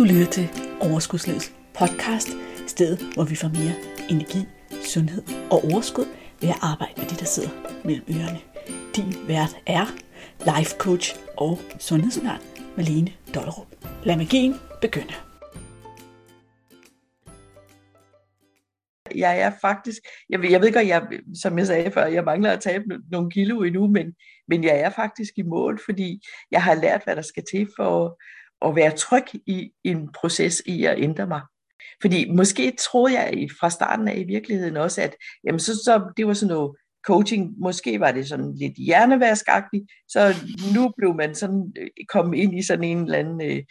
Du lytter til Overskudslivets podcast, stedet hvor vi får mere energi, sundhed og overskud ved at arbejde med det, der sidder mellem ørerne. Din vært er life coach og sundhedsundern Malene Dollerup. Lad magien begynde. jeg er faktisk, jeg ved, jeg ved godt, jeg, som jeg sagde før, jeg mangler at tabe nogle kilo endnu, men, men jeg er faktisk i mål, fordi jeg har lært, hvad der skal til for at være tryg i en proces i at ændre mig. Fordi måske troede jeg fra starten af i virkeligheden også, at jamen så, så det var sådan noget coaching, måske var det sådan lidt hjernevaskagtigt, så nu blev man sådan øh, kommet ind i sådan en eller anden, øh,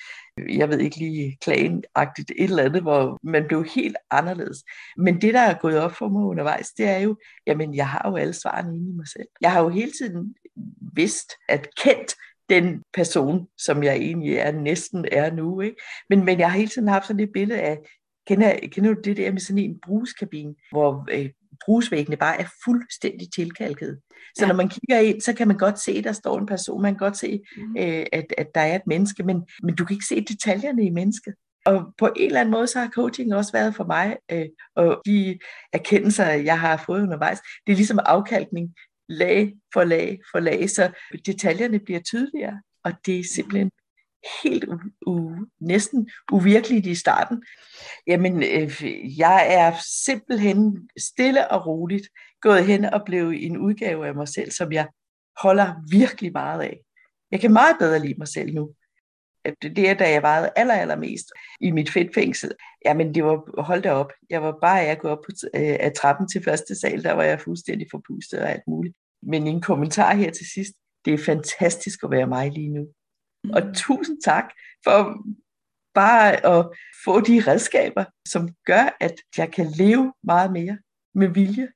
jeg ved ikke lige, klagenagtigt et eller andet, hvor man blev helt anderledes. Men det, der er gået op for mig undervejs, det er jo, jamen jeg har jo alle svarene inde i mig selv. Jeg har jo hele tiden vidst, at kendt den person, som jeg egentlig er, næsten er nu. Ikke? Men, men jeg har hele tiden haft sådan et billede af, kender, kender du det der med sådan en bruskabine, hvor øh, brusvæggene bare er fuldstændig tilkalket. Så ja. når man kigger ind, så kan man godt se, at der står en person, man kan godt se, mm. øh, at, at der er et menneske, men, men du kan ikke se detaljerne i mennesket. Og på en eller anden måde, så har coaching også været for mig, øh, og de erkendelser, jeg har fået undervejs, det er ligesom afkalkning, lag for lag for lag, så detaljerne bliver tydeligere, og det er simpelthen helt u- u- næsten uvirkeligt i starten. Jamen, øh, jeg er simpelthen stille og roligt gået hen og blevet en udgave af mig selv, som jeg holder virkelig meget af. Jeg kan meget bedre lide mig selv nu. Det er, da jeg var aller, allermest i mit fedtfængsel. Jamen, det var, hold da op. Jeg var bare, jeg gå op på, øh, af trappen til første sal, der var jeg fuldstændig forpustet og alt muligt. Men en kommentar her til sidst. Det er fantastisk at være mig lige nu. Mm. Og tusind tak for bare at få de redskaber, som gør, at jeg kan leve meget mere med vilje,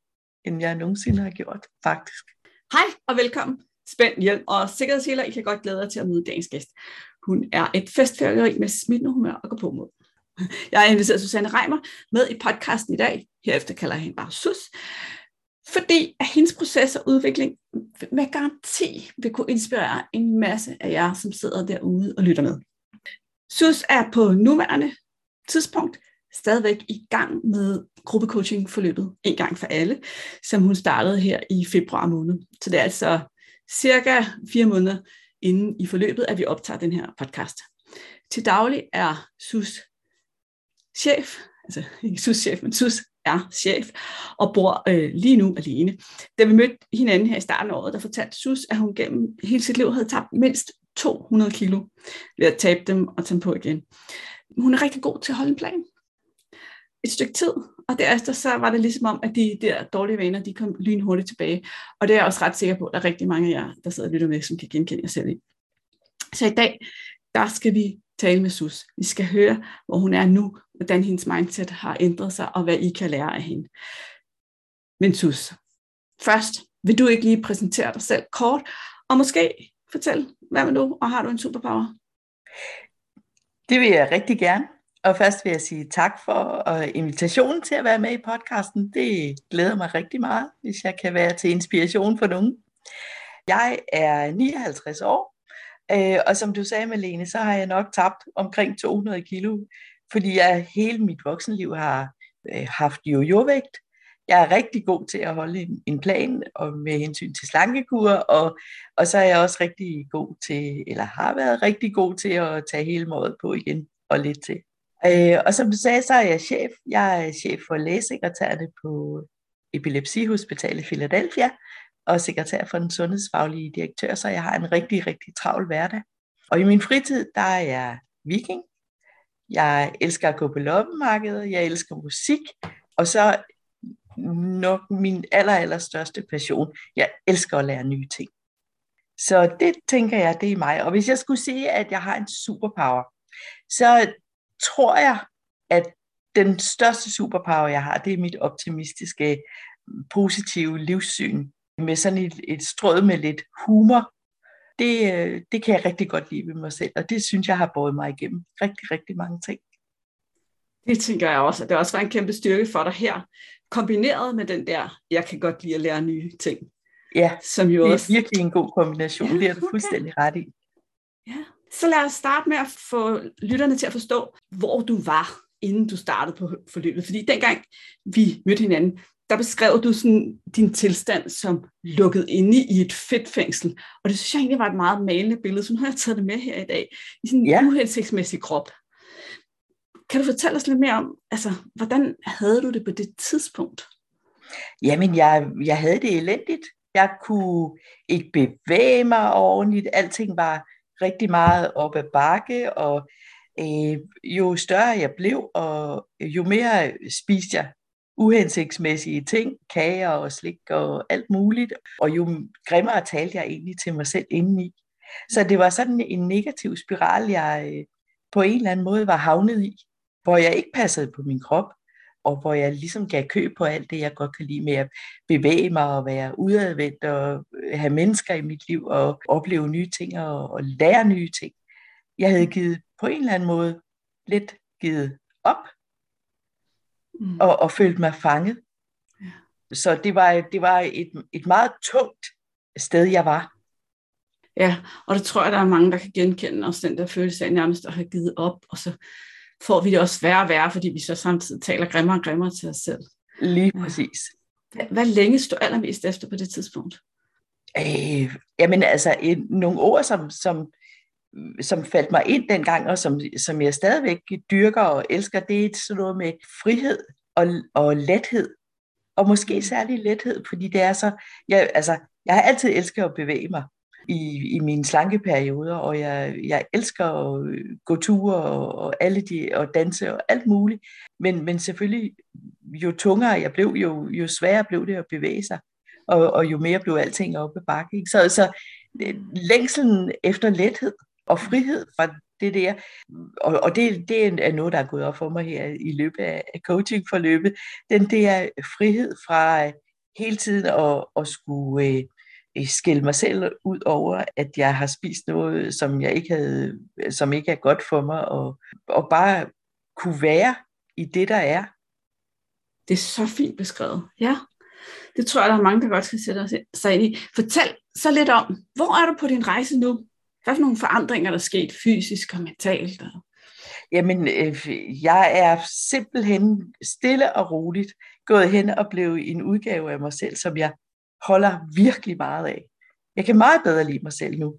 end jeg nogensinde har gjort, faktisk. Hej og velkommen. Spænd hjelm og sikkerhedshealer. I kan godt glæde jer til at møde dagens gæst. Hun er et festfærgeri med smittende humør og går på mod. Jeg har inviteret Susanne Reimer med i podcasten i dag. Herefter kalder jeg hende bare Sus. Fordi at hendes proces og udvikling med garanti vil kunne inspirere en masse af jer, som sidder derude og lytter med. Sus er på nuværende tidspunkt stadigvæk i gang med gruppecoaching forløbet en gang for alle, som hun startede her i februar måned. Så det er altså cirka fire måneder inden i forløbet, at vi optager den her podcast. Til daglig er Sus chef, altså ikke Sus chef, men Sus er chef og bor øh, lige nu alene. Da vi mødte hinanden her i starten af året, der fortalte Sus, at hun gennem hele sit liv havde tabt mindst 200 kilo ved at tabe dem og tage dem på igen. Hun er rigtig god til at holde en plan. Et stykke tid, og derefter så var det ligesom om, at de der dårlige vaner, de kom lynhurtigt tilbage. Og det er jeg også ret sikker på, at der er rigtig mange af jer, der sidder og lytter med, som kan genkende jer selv i. Så i dag, der skal vi tale med Sus. Vi skal høre, hvor hun er nu, hvordan hendes mindset har ændret sig, og hvad I kan lære af hende. Men Sus, først vil du ikke lige præsentere dig selv kort, og måske fortælle, hvad vil du, og har du en superpower? Det vil jeg rigtig gerne. Og først vil jeg sige tak for uh, invitationen til at være med i podcasten. Det glæder mig rigtig meget, hvis jeg kan være til inspiration for nogen. Jeg er 59 år, Øh, og som du sagde, Malene, så har jeg nok tabt omkring 200 kilo, fordi jeg hele mit voksenliv har øh, haft jojovægt. Jeg er rigtig god til at holde en, en plan og med hensyn til slankekur, og, og så er jeg også rigtig god til, eller har været rigtig god til at tage hele måden på igen og lidt til. Øh, og som du sagde, så er jeg chef. Jeg er chef for lægesekretærerne på Epilepsihospitalet i Philadelphia, og sekretær for den sundhedsfaglige direktør, så jeg har en rigtig, rigtig travl hverdag. Og i min fritid, der er jeg viking. Jeg elsker at gå på loppemarkedet, jeg elsker musik, og så nok min aller, aller største passion. Jeg elsker at lære nye ting. Så det tænker jeg, det er mig. Og hvis jeg skulle sige, at jeg har en superpower, så tror jeg, at den største superpower, jeg har, det er mit optimistiske, positive livssyn med sådan et, et strød med lidt humor, det, øh, det kan jeg rigtig godt lide ved mig selv, og det synes jeg har båret mig igennem rigtig, rigtig mange ting. Det tænker jeg også, at det også var en kæmpe styrke for dig her, kombineret med den der, jeg kan godt lide at lære nye ting. Ja, som jo det er også... virkelig en god kombination, ja, det er du fuldstændig ret i. Ja, Så lad os starte med at få lytterne til at forstå, hvor du var, inden du startede på forløbet. Fordi dengang vi mødte hinanden, der beskrev du sådan din tilstand som lukket inde i et fedtfængsel. Og det synes jeg egentlig var et meget malende billede, så nu har jeg taget det med her i dag, i sådan en ja. uhensigtsmæssig krop. Kan du fortælle os lidt mere om, altså, hvordan havde du det på det tidspunkt? Jamen, jeg, jeg havde det elendigt. Jeg kunne ikke bevæge mig ordentligt. Alting var rigtig meget op ad bakke, og øh, jo større jeg blev, og jo mere spiste jeg uhensigtsmæssige ting, kager og slik og alt muligt, og jo grimmere talte jeg egentlig til mig selv indeni. Så det var sådan en negativ spiral, jeg øh, på en eller anden måde var havnet i, hvor jeg ikke passede på min krop, og hvor jeg ligesom gav kø på alt det, jeg godt kan lide med at bevæge mig og være udadvendt og have mennesker i mit liv og opleve nye ting og, og lære nye ting. Jeg havde givet på en eller anden måde lidt givet op mm. og, og følt mig fanget. Ja. Så det var, det var et, et meget tungt sted, jeg var. Ja, og det tror jeg, der er mange, der kan genkende også den der følelse af nærmest at have givet op, og så får vi det også værre og værre, fordi vi så samtidig taler grimmere og grimmere til os selv. Lige præcis. Hvad, hvad længe stod allermest efter på det tidspunkt? Øh, jamen altså, en, nogle ord, som, som, som faldt mig ind dengang, og som, som jeg stadigvæk dyrker og elsker, det er sådan noget med frihed og, og lethed. Og måske særlig lethed, fordi det er så, jeg, altså, jeg har altid elsket at bevæge mig i, i mine slanke perioder, og jeg, jeg elsker at øh, gå ture og, og alle de og danse og alt muligt. Men, men selvfølgelig, jo tungere jeg blev, jo, jo sværere blev det at bevæge sig, og, og jo mere blev alting oppe bakke. Ikke? Så, så øh, længselen efter lethed og frihed fra det der, og, og det, det er noget, der er gået op for mig her i løbet af coachingforløbet, den der frihed fra øh, hele tiden at, at skulle øh, skælde mig selv ud over, at jeg har spist noget, som jeg ikke havde, som ikke er godt for mig, og, og bare kunne være i det, der er. Det er så fint beskrevet. Ja, det tror jeg, der er mange, der godt skal sætte sig ind i. Fortæl så lidt om, hvor er du på din rejse nu? Hvad for nogle forandringer der er sket fysisk og mentalt? Jamen, øh, jeg er simpelthen stille og roligt gået hen og blevet en udgave af mig selv, som jeg holder virkelig meget af. Jeg kan meget bedre lide mig selv nu.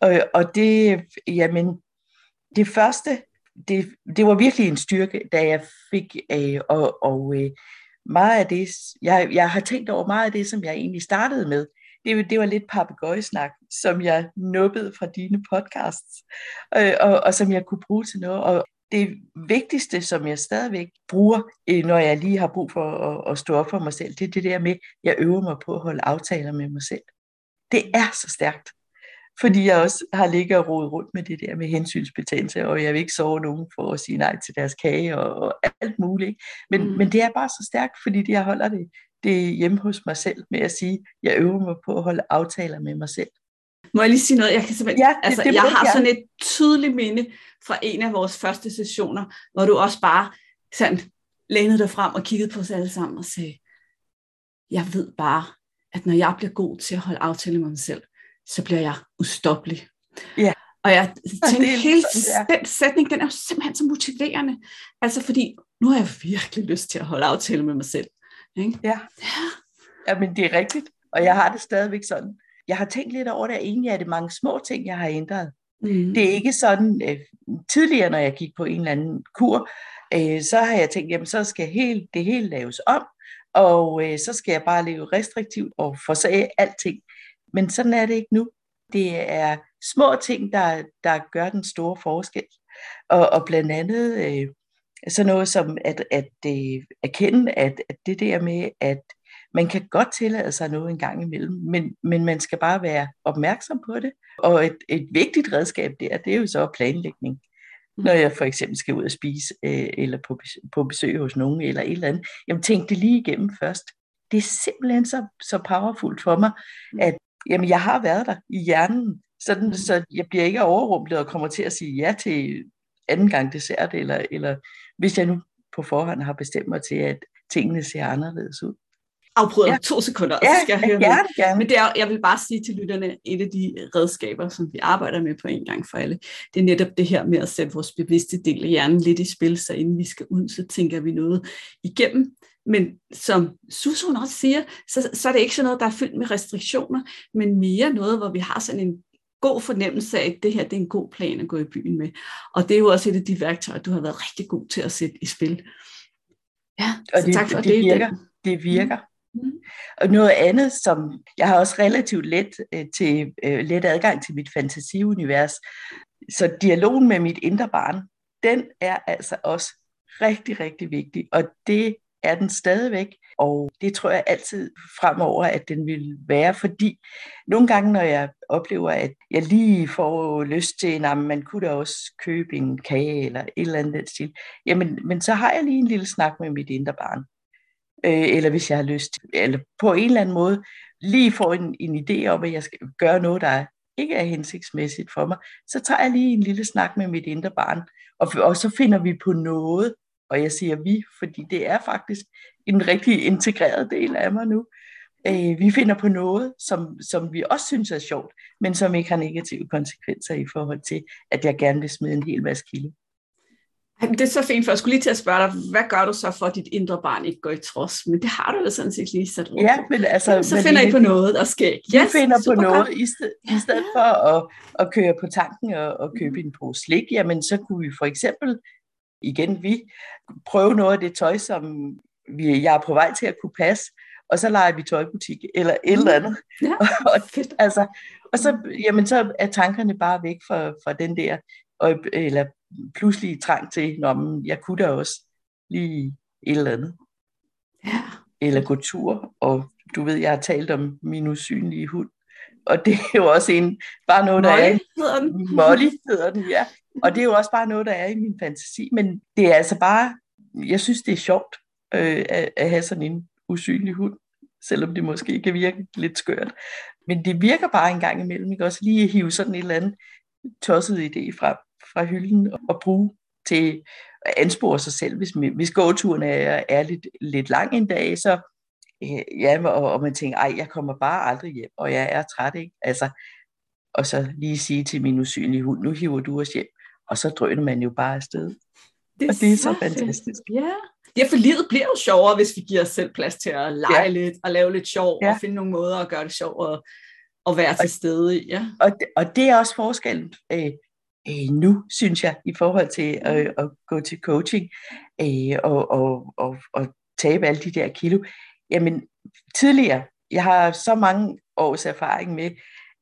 Og, og det, jamen, det første, det, det var virkelig en styrke, da jeg fik, øh, og, og øh, meget af det, jeg, jeg har tænkt over meget af det, som jeg egentlig startede med, det, det var lidt papegøjesnak, som jeg nubbede fra dine podcasts, øh, og, og som jeg kunne bruge til noget. Og det vigtigste, som jeg stadigvæk bruger, når jeg lige har brug for at, at stå op for mig selv, det er det der med, at jeg øver mig på at holde aftaler med mig selv. Det er så stærkt. Fordi jeg også har ligget og rodet rundt med det der med hensynsbetændelse, og jeg vil ikke sove nogen for at sige nej til deres kage og, og alt muligt. Men, mm. men det er bare så stærkt, fordi jeg holder det, det hjemme hos mig selv med at sige, at jeg øver mig på at holde aftaler med mig selv. Må jeg lige sige noget? Jeg, kan simpelthen, ja, det, altså, det jeg har sådan et tydeligt minde fra en af vores første sessioner, hvor du også bare sådan lænede dig frem og kiggede på os alle sammen og sagde, jeg ved bare, at når jeg bliver god til at holde aftale med mig selv, så bliver jeg ustoppelig. Ja. Og jeg tænkte, ja, hele sådan, ja. den sætning, den er jo simpelthen så motiverende. Altså fordi, nu har jeg virkelig lyst til at holde aftale med mig selv. Ikke? Ja. ja. Jamen det er rigtigt, og jeg har det stadigvæk sådan jeg har tænkt lidt over det, egentlig er det mange små ting, jeg har ændret. Mm. Det er ikke sådan, øh, tidligere når jeg gik på en eller anden kur, øh, så har jeg tænkt, jamen så skal helt, det hele laves om, og øh, så skal jeg bare leve restriktivt og forsage alting. Men sådan er det ikke nu. Det er små ting, der, der gør den store forskel. Og, og blandt andet øh, sådan noget som at, at øh, erkende, at, at det der med, at man kan godt tillade sig noget en gang imellem, men, men man skal bare være opmærksom på det. Og et, et vigtigt redskab der, det er jo så planlægning. Mm. Når jeg for eksempel skal ud og spise, øh, eller på, på besøg hos nogen, eller et eller andet. Jamen tænk det lige igennem først. Det er simpelthen så, så powerfult for mig, mm. at jamen, jeg har været der i hjernen, sådan, mm. så jeg bliver ikke overrumplet og kommer til at sige ja til anden gang dessert, eller, eller hvis jeg nu på forhånd har bestemt mig til, at tingene ser anderledes ud. afbryder ja. to sekunder, og så skal ja, jeg høre gerne, noget. gerne. Men det er, jeg vil bare sige til lytterne, et af de redskaber, som vi arbejder med på en gang for alle, det er netop det her med at sætte vores bevidste del af hjernen lidt i spil, så inden vi skal ud, så tænker vi noget igennem. Men som Susan også siger, så, så er det ikke sådan noget, der er fyldt med restriktioner, men mere noget, hvor vi har sådan en god fornemmelse af, at det her det er en god plan at gå i byen med. Og det er jo også et af de værktøjer, du har været rigtig god til at sætte i spil. Ja, og så det, tak for det. Det virker. Det virker. Og noget andet, som jeg har også relativt let øh, til øh, let adgang til mit fantasiunivers, så dialogen med mit indre barn, den er altså også rigtig, rigtig vigtig, og det er den stadigvæk, og det tror jeg altid fremover, at den vil være, fordi nogle gange, når jeg oplever, at jeg lige får lyst til, at man kunne da også købe en kage eller et eller andet stil, jamen men så har jeg lige en lille snak med mit indre barn øh, eller hvis jeg har lyst, eller på en eller anden måde, lige får en, en idé om, at jeg skal gøre noget, der ikke er hensigtsmæssigt for mig, så tager jeg lige en lille snak med mit indre barn, og, og så finder vi på noget, og jeg siger vi, fordi det er faktisk en rigtig integreret del af mig nu. Øh, vi finder på noget, som, som vi også synes er sjovt, men som ikke har negative konsekvenser i forhold til, at jeg gerne vil smide en hel masse kilo. Det er så fint, for jeg skulle lige til at spørge dig, hvad gør du så for, at dit indre barn ikke går i trods? Men det har du jo sådan set lige sat Ja, men altså... Ja, så finder I på noget, der sker. Yes, vi finder på noget, i, sted, i stedet for at, at køre på tanken og, og købe en pose slik, jamen så kunne vi for eksempel, igen vi, prøve noget af det tøj, som vi, jeg er på vej til at kunne passe, og så leger vi tøjbutik, eller et eller andet. Ja, og, altså, og så, jamen, så er tankerne bare væk fra, fra den der, og, eller pludselig trang til, når jeg kunne da også lige et eller andet. Ja. Eller gå tur, og du ved, jeg har talt om min usynlige hund, og det er jo også en, bare noget, der Molly er... hedder den. Molly hedder den, ja. Og det er jo også bare noget, der er i min fantasi, men det er altså bare, jeg synes, det er sjovt øh, at, at have sådan en usynlig hund, selvom det måske kan virke lidt skørt. Men det virker bare en gang imellem, ikke? Også lige at hive sådan et eller andet tosset idé frem fra hylden og bruge til at anspore sig selv. Hvis, hvis gåturen er, er lidt, lidt lang en dag, så øh, ja, og, og man tænker, ej, jeg kommer bare aldrig hjem, og jeg er træt, ikke? Altså, og så lige sige til min usynlige hund, nu hiver du os hjem, og så drøner man jo bare afsted. Det og det er så, så fantastisk. Ja. ja, for livet bliver jo sjovere, hvis vi giver os selv plads til at lege ja. lidt, og lave lidt sjov, ja. og finde nogle måder at gøre det sjovt, og, og være og, til stede i. Ja. Og, og det er også forskellen. Øh, øh, nu, synes jeg, i forhold til øh, at gå til coaching øh, og, og, og, og tabe alle de der kilo. Jamen, tidligere, jeg har så mange års erfaring med,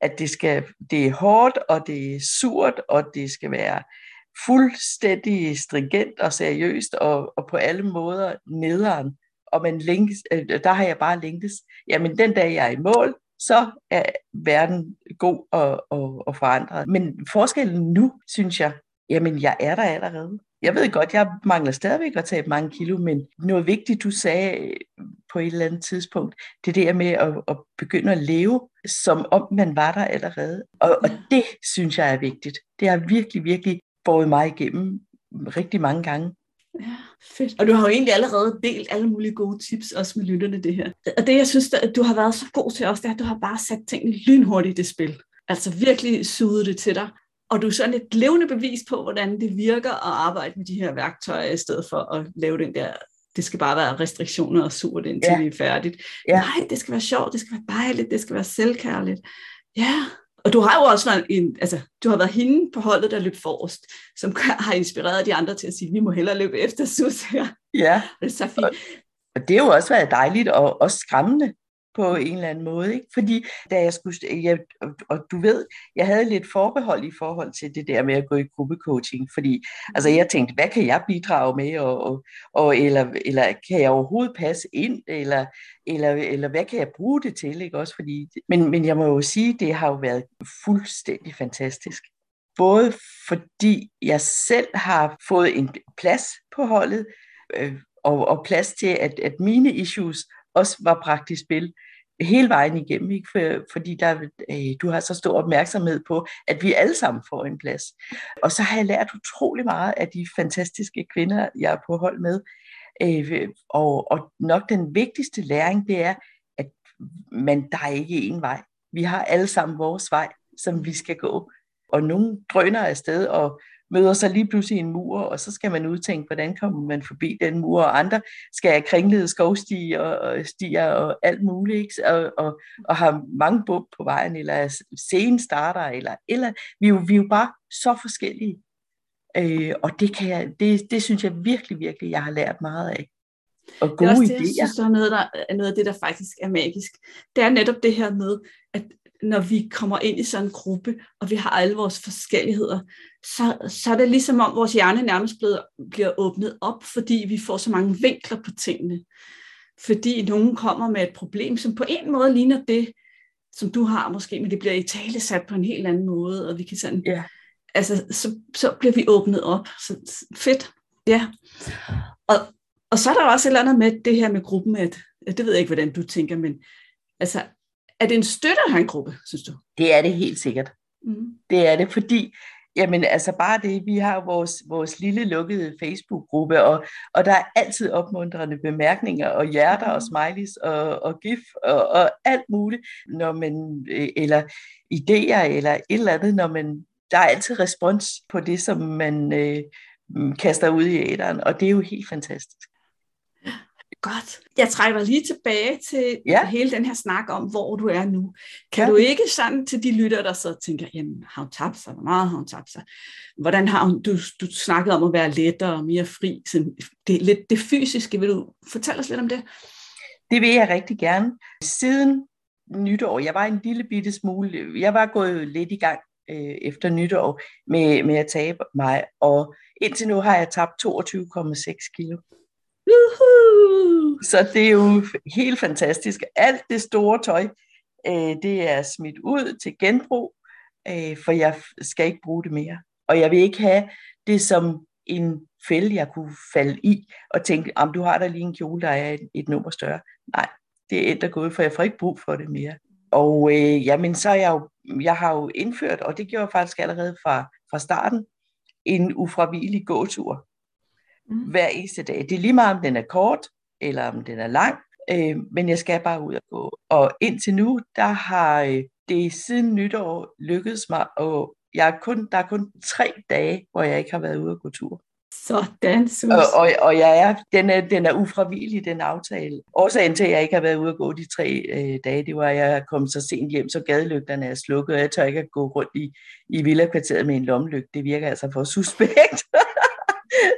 at det, skal, det er hårdt, og det er surt, og det skal være fuldstændig stringent og seriøst, og, og på alle måder nederen. Og man længes, øh, der har jeg bare længtes. Jamen, den dag jeg er i mål, så er verden god og, og, og forandret. Men forskellen nu, synes jeg, jamen jeg er der allerede. Jeg ved godt, jeg mangler stadigvæk at tabe mange kilo, men noget vigtigt, du sagde på et eller andet tidspunkt, det er det med at, at begynde at leve, som om man var der allerede. Og, og det synes jeg er vigtigt. Det har virkelig, virkelig båret mig igennem rigtig mange gange. Ja, fedt. Og du har jo egentlig allerede delt alle mulige gode tips, også med lytterne det her. Og det, jeg synes, at du har været så god til os, det er, at du har bare sat tingene lynhurtigt i det spil. Altså virkelig suget det til dig. Og du er sådan et levende bevis på, hvordan det virker at arbejde med de her værktøjer, i stedet for at lave den der, det skal bare være restriktioner og surt, indtil ja. vi er færdigt. Ja. Nej, det skal være sjovt, det skal være dejligt, det skal være selvkærligt. Ja, og du har jo også en, altså, du har været hende på holdet, der løb forrest, som har inspireret de andre til at sige, vi må hellere løbe efter Sus her. Ja, det er så fint. Og, og det har jo også været dejligt og også skræmmende på en eller anden måde. Ikke? Fordi da jeg skulle, jeg, og, du ved, jeg havde lidt forbehold i forhold til det der med at gå i gruppecoaching, fordi altså, jeg tænkte, hvad kan jeg bidrage med, og, og, og, eller, eller kan jeg overhovedet passe ind, eller, eller, eller hvad kan jeg bruge det til, ikke? Også fordi, men, men jeg må jo sige, det har jo været fuldstændig fantastisk. Både fordi jeg selv har fået en plads på holdet, øh, og, og plads til, at, at mine issues også var bragt i spil hele vejen igennem, ikke? For, fordi der, øh, du har så stor opmærksomhed på, at vi alle sammen får en plads. Og så har jeg lært utrolig meget af de fantastiske kvinder, jeg er på hold med, Øh, og, og nok den vigtigste læring, det er, at man, der er ikke en vej. Vi har alle sammen vores vej, som vi skal gå. Og nogen drøner afsted og møder så lige pludselig en mur, og så skal man udtænke, hvordan kommer man forbi den mur, og andre skal have kringlede skovstiger og stiger og alt muligt, ikke? Og, og, og har mange bump på vejen, eller sen starter, eller, eller vi, er jo, vi er jo bare så forskellige. Øh, og det, kan jeg, det, det synes jeg virkelig, virkelig, jeg har lært meget af. Og gode det er også det, idéer. Jeg synes, der er noget, der er noget af det, der faktisk er magisk. Det er netop det her med, at når vi kommer ind i sådan en gruppe, og vi har alle vores forskelligheder, så, så er det ligesom om vores hjerne nærmest blevet, bliver åbnet op, fordi vi får så mange vinkler på tingene. Fordi nogen kommer med et problem, som på en måde ligner det, som du har måske, men det bliver i tale sat på en helt anden måde, og vi kan sådan, ja. altså, så, så bliver vi åbnet op. Så fedt. Ja. Og, og så er der også et eller andet med det her med gruppen, med, det ved jeg ikke, hvordan du tænker, men altså, er det en støtte at have en gruppe, synes du? Det er det helt sikkert. Mm. Det er det, fordi Jamen altså bare det, vi har vores, vores lille lukkede Facebook-gruppe, og, og der er altid opmuntrende bemærkninger, og hjerter og smileys og, og gif og, og alt muligt, når man, øh, eller idéer eller et eller andet, når man, der er altid respons på det, som man øh, kaster ud i æderen, og det er jo helt fantastisk. Godt. Jeg trækker dig lige tilbage til ja. hele den her snak om, hvor du er nu. Kan ja. du ikke sådan til de lytter, der så tænker, jamen har hun tabt sig? Hvor meget har hun tabt sig? Hvordan har hun, du, du snakket om at være lettere og mere fri. Sådan, det, lidt det fysiske, vil du fortælle os lidt om det? Det vil jeg rigtig gerne. Siden nytår, jeg var en lille bitte smule, jeg var gået lidt i gang øh, efter nytår med, med at tabe mig, og indtil nu har jeg tabt 22,6 kilo. Så det er jo helt fantastisk. Alt det store tøj, øh, det er smidt ud til genbrug, øh, for jeg skal ikke bruge det mere. Og jeg vil ikke have det som en fælde, jeg kunne falde i, og tænke, om du har da lige en kjole, der er et, et nummer større. Nej, det er et, der gået, for jeg får ikke brug for det mere. Og øh, jamen, så er jeg jo, jeg har jo indført, og det gjorde jeg faktisk allerede fra, fra starten, en ufravigelig gåtur mm. hver eneste dag. Det er lige meget, om den er kort, eller om den er lang, øh, men jeg skal bare ud og gå. Og indtil nu, der har øh, det siden nytår lykkedes mig, og jeg er kun, der er kun tre dage, hvor jeg ikke har været ude og gå tur. Sådan, sus. Og, og, og jeg er, den, er, den er ufravigelig, den aftale. Årsagen til, at jeg ikke har været ude og gå de tre øh, dage, det var, at jeg kom så sent hjem, så gadelygterne er slukket, og jeg tør ikke at gå rundt i, i villakvarteret med en lommelygte. Det virker altså for suspekt.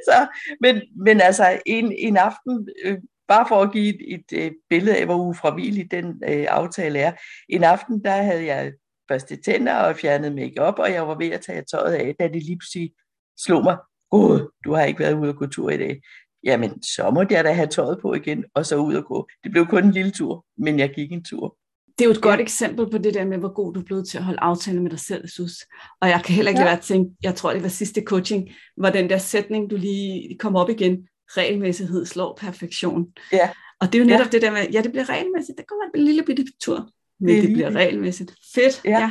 så, men, men altså, en, en aften, øh, bare for at give et, et, øh, billede af, hvor ufravigelig den øh, aftale er. En aften, der havde jeg børstet tænder og fjernet makeup, og jeg var ved at tage tøjet af, da det lige pludselig slog mig, Gud, du har ikke været ude og gå tur i dag. Jamen, så måtte jeg da have tøjet på igen, og så ud og gå. Det blev kun en lille tur, men jeg gik en tur. Det er jo et godt eksempel på det der med, hvor god du er blevet til at holde aftale med dig selv, Sus. Og jeg kan heller ikke ja. lade være at tænke, jeg tror, det var sidste coaching, var den der sætning, du lige kom op igen, regelmæssighed slår perfektion. Ja. Og det er jo netop ja. det der med, ja, det bliver regelmæssigt, det kommer en lille bitte tur, men det, det bliver regelmæssigt. Fedt, ja. ja.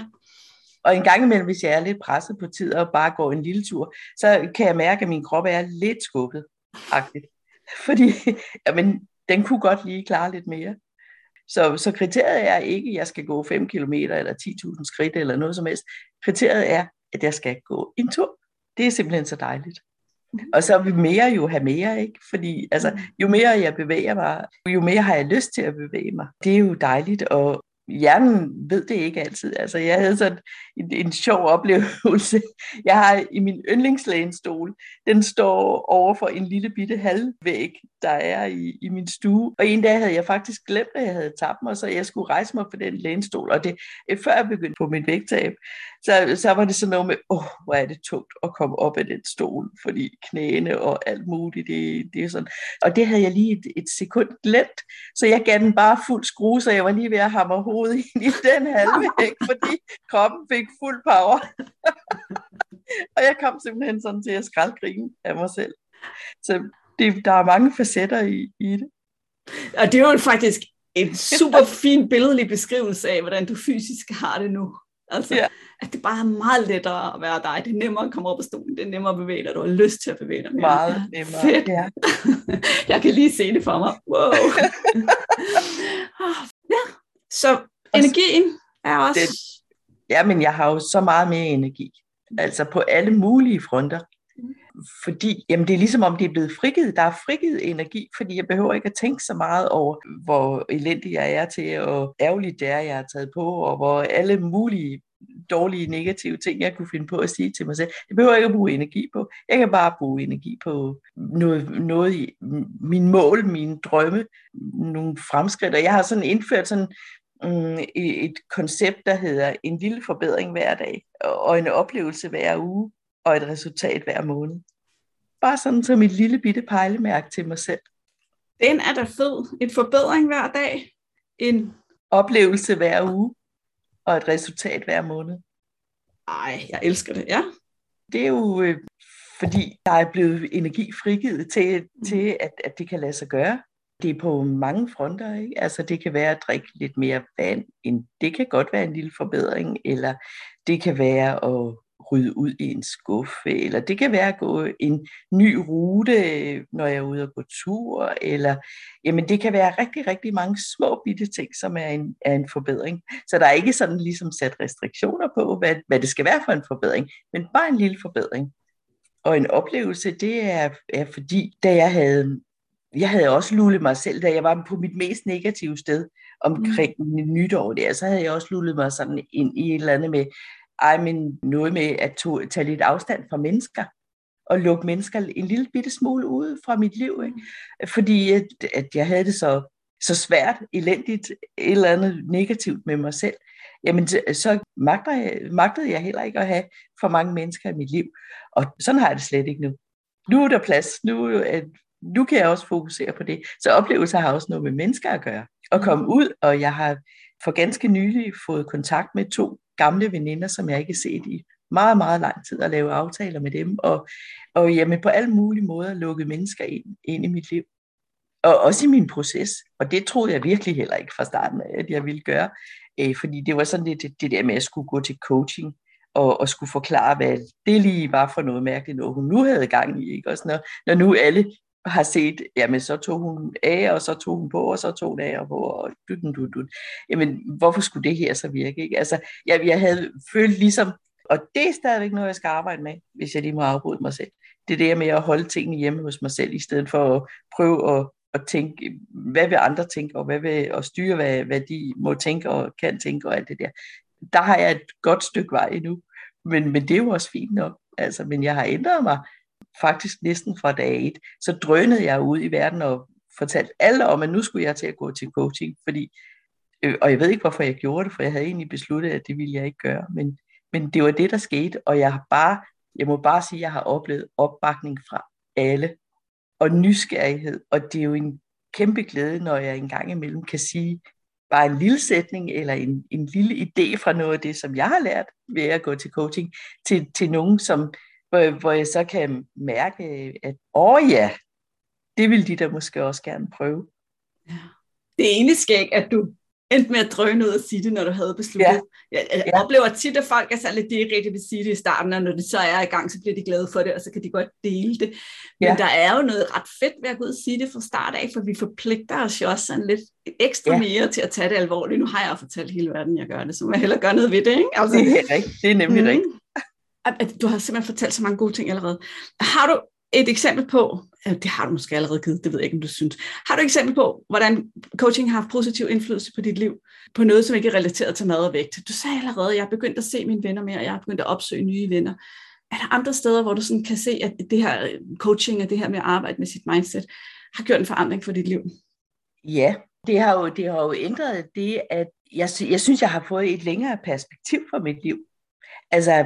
Og en gang imellem, hvis jeg er lidt presset på tid og bare går en lille tur, så kan jeg mærke, at min krop er lidt skubbet. Aktivt. Fordi jamen, den kunne godt lige klare lidt mere. Så, så kriteriet er ikke, at jeg skal gå 5 km eller 10.000 skridt eller noget som helst. Kriteriet er, at jeg skal gå en tur. Det er simpelthen så dejligt. Og så vil mere jo have mere, ikke? Fordi altså, mm. jo mere jeg bevæger mig, jo mere har jeg lyst til at bevæge mig. Det er jo dejligt, og hjernen ved det ikke altid. Altså, jeg havde sådan en, en sjov oplevelse. Jeg har i min yndlingslænestol, den står over for en lille bitte halvvæg, der er i, i min stue. Og en dag havde jeg faktisk glemt, at jeg havde tabt mig, så jeg skulle rejse mig på den lænestol. Og det, før jeg begyndte på min vægttab, så, så var det sådan noget med, åh, hvor er det tungt at komme op af den stol, fordi knæene og alt muligt, det, det er sådan. Og det havde jeg lige et, et sekund glemt, så jeg gav den bare fuld skrue, så jeg var lige ved at hamre hovedet ind i den halvvæg, fordi kroppen fik fuld power. og jeg kom simpelthen sådan til at skraldgrine af mig selv. Så det, der er mange facetter i, i det. Og det er jo faktisk en super fin billedlig beskrivelse af, hvordan du fysisk har det nu. Altså, ja. at det bare er meget lettere at være dig. Det er nemmere at komme op af stolen. Det er nemmere at bevæge dig. Du har lyst til at bevæge dig mere. Meget nemmere, Fedt. ja. jeg kan lige se det for mig. Wow. Ah, ja, så energien er også... Det, ja, men jeg har jo så meget mere energi. Altså på alle mulige fronter. Fordi jamen det er ligesom om det er blevet frigivet. Der er frigivet energi, fordi jeg behøver ikke at tænke så meget over, hvor elendig jeg er til, og ærgerligt det er, jeg har taget på, og hvor alle mulige dårlige, negative ting, jeg kunne finde på at sige til mig selv. Det behøver jeg ikke at bruge energi på. Jeg kan bare bruge energi på noget, noget i min mål, mine drømme, nogle fremskridt. Og jeg har sådan indført sådan um, et koncept, der hedder en lille forbedring hver dag, og en oplevelse hver uge, og et resultat hver måned. Bare sådan som et lille bitte pejlemærke til mig selv. Den er da fed. En forbedring hver dag. En oplevelse hver uge og et resultat hver måned. Ej, jeg elsker det, ja. Det er jo øh, fordi, der er blevet energi frigivet til, mm. til at, at det kan lade sig gøre. Det er på mange fronter, ikke? Altså det kan være at drikke lidt mere vand, end det kan godt være en lille forbedring, eller det kan være at rydde ud i en skuffe, eller det kan være at gå en ny rute, når jeg er ude og gå tur, eller jamen det kan være rigtig, rigtig mange små bitte ting, som er en, er en forbedring. Så der er ikke sådan ligesom sat restriktioner på, hvad, hvad det skal være for en forbedring, men bare en lille forbedring. Og en oplevelse, det er, er fordi, da jeg havde, jeg havde også lullet mig selv, da jeg var på mit mest negative sted omkring mm. nytår der, så havde jeg også lullet mig sådan ind i et eller andet med, ej, men noget med at tage lidt afstand fra mennesker, og lukke mennesker en lille bitte smule ud fra mit liv. Ikke? Fordi at, at jeg havde det så, så svært, elendigt, et eller andet negativt med mig selv. Jamen, så magtede jeg, magtede jeg heller ikke at have for mange mennesker i mit liv. Og sådan har jeg det slet ikke nu. Nu er der plads. Nu, at, nu kan jeg også fokusere på det. Så oplevelser har også noget med mennesker at gøre. At komme ud, og jeg har for ganske nylig fået kontakt med to gamle veninder, som jeg ikke har set i meget, meget lang tid, at lave aftaler med dem, og, og jamen, på alle mulige måder lukke mennesker ind, ind i mit liv. Og også i min proces. Og det troede jeg virkelig heller ikke fra starten af, at jeg ville gøre. Øh, fordi det var sådan lidt det, det der med, at jeg skulle gå til coaching, og, og skulle forklare, hvad det lige var for noget mærkeligt, noget hun nu havde gang i. Ikke? Også når, når nu alle har set, jamen så tog hun af, og så tog hun på, og så tog hun af og på, og du, du, du. Jamen, hvorfor skulle det her så virke? Ikke? Altså, jeg, jeg havde følt ligesom, og det er stadigvæk noget, jeg skal arbejde med, hvis jeg lige må afbryde mig selv. Det er det med at holde tingene hjemme hos mig selv, i stedet for at prøve at, at tænke, hvad vil andre tænke, og hvad vil at styre, hvad, hvad de må tænke og kan tænke, og alt det der. Der har jeg et godt stykke vej endnu, men, men det er jo også fint nok. Altså, men jeg har ændret mig faktisk næsten fra dag et, så drønede jeg ud i verden og fortalte alle om, at nu skulle jeg til at gå til coaching, fordi, øh, og jeg ved ikke, hvorfor jeg gjorde det, for jeg havde egentlig besluttet, at det ville jeg ikke gøre, men, men det var det, der skete, og jeg har bare, jeg må bare sige, at jeg har oplevet opbakning fra alle, og nysgerrighed, og det er jo en kæmpe glæde, når jeg engang imellem kan sige bare en lille sætning, eller en, en lille idé fra noget af det, som jeg har lært ved at gå til coaching, til, til nogen, som hvor, hvor jeg så kan mærke, at åh ja, det vil de da måske også gerne prøve. Ja. Det er egentlig skægt, at du endte med at drøne ud og sige det, når du havde besluttet. Ja. Jeg, jeg ja. oplever tit, at folk er det rigtigt vil sige det i starten, og når det så er i gang, så bliver de glade for det, og så kan de godt dele det. Men ja. der er jo noget ret fedt ved at gå ud og sige det fra start af, for vi forpligter os jo også sådan lidt ekstra ja. mere til at tage det alvorligt. Nu har jeg fortalt hele verden, jeg gør det, så må jeg hellere gøre noget ved det. Ikke? Altså, det er rigtigt. Det er nemlig mm. rigtigt at du har simpelthen fortalt så mange gode ting allerede. Har du et eksempel på, det har du måske allerede givet, det ved jeg ikke, om du synes. Har du et eksempel på, hvordan coaching har haft positiv indflydelse på dit liv, på noget, som ikke er relateret til mad og vægt? Du sagde allerede, at jeg er begyndt at se mine venner mere, og jeg er begyndt at opsøge nye venner. Er der andre steder, hvor du sådan kan se, at det her coaching og det her med at arbejde med sit mindset, har gjort en forandring for dit liv? Ja, det har jo, det har jo ændret det, at jeg, jeg synes, jeg har fået et længere perspektiv for mit liv altså,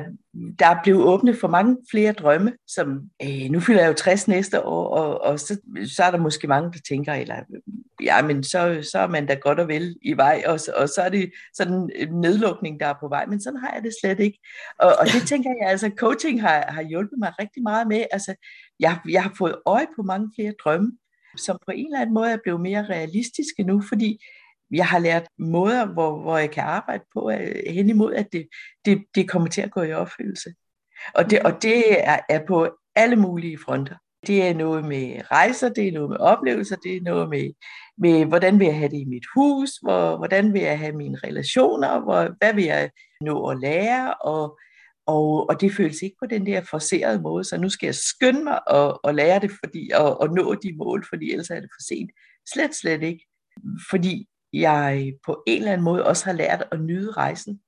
der er blevet åbnet for mange flere drømme, som øh, nu fylder jeg jo 60 næste år, og, og så, så er der måske mange, der tænker, eller ja, men så, så er man da godt og vel i vej, og, og så er det sådan en nedlukning, der er på vej, men sådan har jeg det slet ikke. Og, og det tænker jeg, altså coaching har, har hjulpet mig rigtig meget med, altså jeg, jeg har fået øje på mange flere drømme, som på en eller anden måde er blevet mere realistiske nu, fordi jeg har lært måder, hvor, hvor jeg kan arbejde på øh, hen imod, at det, det, det kommer til at gå i opfyldelse. Og det, og det er, er på alle mulige fronter. Det er noget med rejser, det er noget med oplevelser, det er noget med, med hvordan vil jeg have det i mit hus, hvor, hvordan vil jeg have mine relationer, hvor, hvad vil jeg nå at lære, og, og, og det føles ikke på den der forcerede måde, så nu skal jeg skynde mig og, og lære det, fordi, og, og nå de mål, fordi ellers er det for sent. Slet, slet ikke. Fordi jeg på en eller anden måde også har lært at nyde rejsen.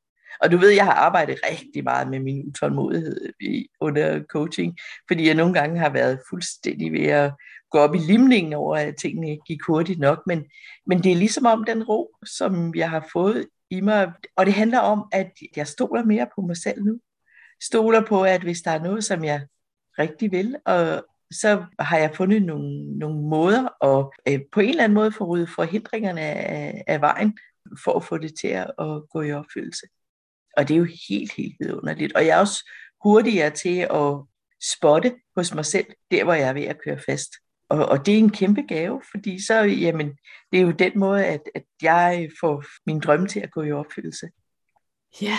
Og du ved, jeg har arbejdet rigtig meget med min utålmodighed under coaching, fordi jeg nogle gange har været fuldstændig ved at gå op i limningen over, at tingene gik hurtigt nok. Men, men det er ligesom om den ro, som jeg har fået i mig. Og det handler om, at jeg stoler mere på mig selv nu. Stoler på, at hvis der er noget, som jeg rigtig vil, og så har jeg fundet nogle, nogle måder at øh, på en eller anden måde få ryddet forhindringerne af, af vejen, for at få det til at gå i opfyldelse. Og det er jo helt, helt vidunderligt. Og jeg er også hurtigere til at spotte hos mig selv, der hvor jeg er ved at køre fast. Og, og det er en kæmpe gave, fordi så, jamen, det er jo den måde, at, at jeg får min drømme til at gå i opfyldelse. Ja,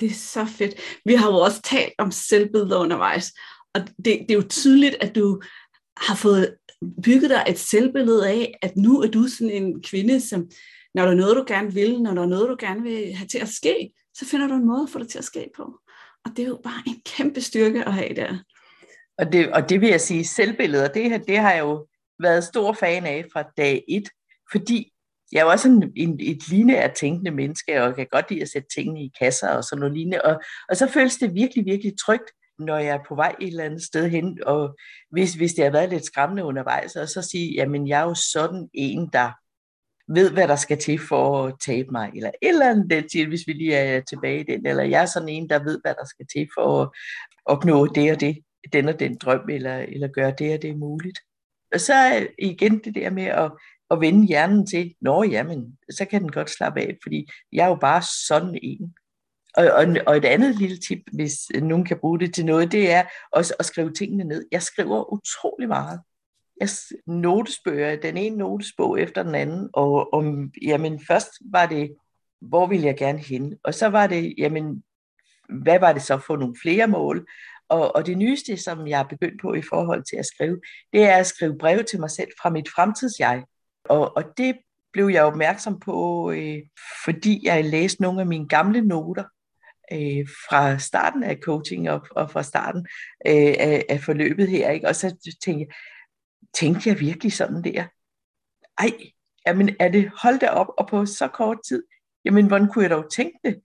det er så fedt. Vi har jo også talt om selvbilleder undervejs, og det, det er jo tydeligt, at du har fået bygget dig et selvbillede af, at nu er du sådan en kvinde, som når der er noget, du gerne vil, når der er noget, du gerne vil have til at ske, så finder du en måde at få det til at ske på. Og det er jo bare en kæmpe styrke at have der. Og det, og det vil jeg sige, selvbilleder, det, det har jeg jo været stor fan af fra dag et, fordi jeg er jo også en, en, et lineært tænkende menneske, og kan godt lide at sætte tingene i kasser og sådan noget lignende. Og, og så føles det virkelig, virkelig trygt, når jeg er på vej et eller andet sted hen, og hvis, hvis det har været lidt skræmmende undervejs, og så sige, jamen jeg er jo sådan en, der ved, hvad der skal til for at tabe mig, eller et eller andet den til, hvis vi lige er tilbage i den, eller jeg er sådan en, der ved, hvad der skal til for at opnå det og det, den og den drøm, eller, eller gøre det og det muligt. Og så igen det der med at, at vende hjernen til, nå jamen, så kan den godt slappe af, fordi jeg er jo bare sådan en. Og, og, og et andet lille tip, hvis nogen kan bruge det til noget, det er også at skrive tingene ned. Jeg skriver utrolig meget. Jeg notesbøger, den ene notesbog efter den anden, og om, jamen først var det, hvor vil jeg gerne hen, og så var det, jamen, hvad var det så for nogle flere mål, og, og det nyeste, som jeg er begyndt på i forhold til at skrive, det er at skrive breve til mig selv fra mit fremtidsjeg, og, og det blev jeg opmærksom på, øh, fordi jeg læste nogle af mine gamle noter, øh, fra starten af coaching og, og fra starten øh, af, af forløbet her. Ikke? Og så tænkte jeg, tænkte jeg virkelig sådan der? Ej, jamen er det, hold da op, og på så kort tid, jamen hvordan kunne jeg dog tænke det?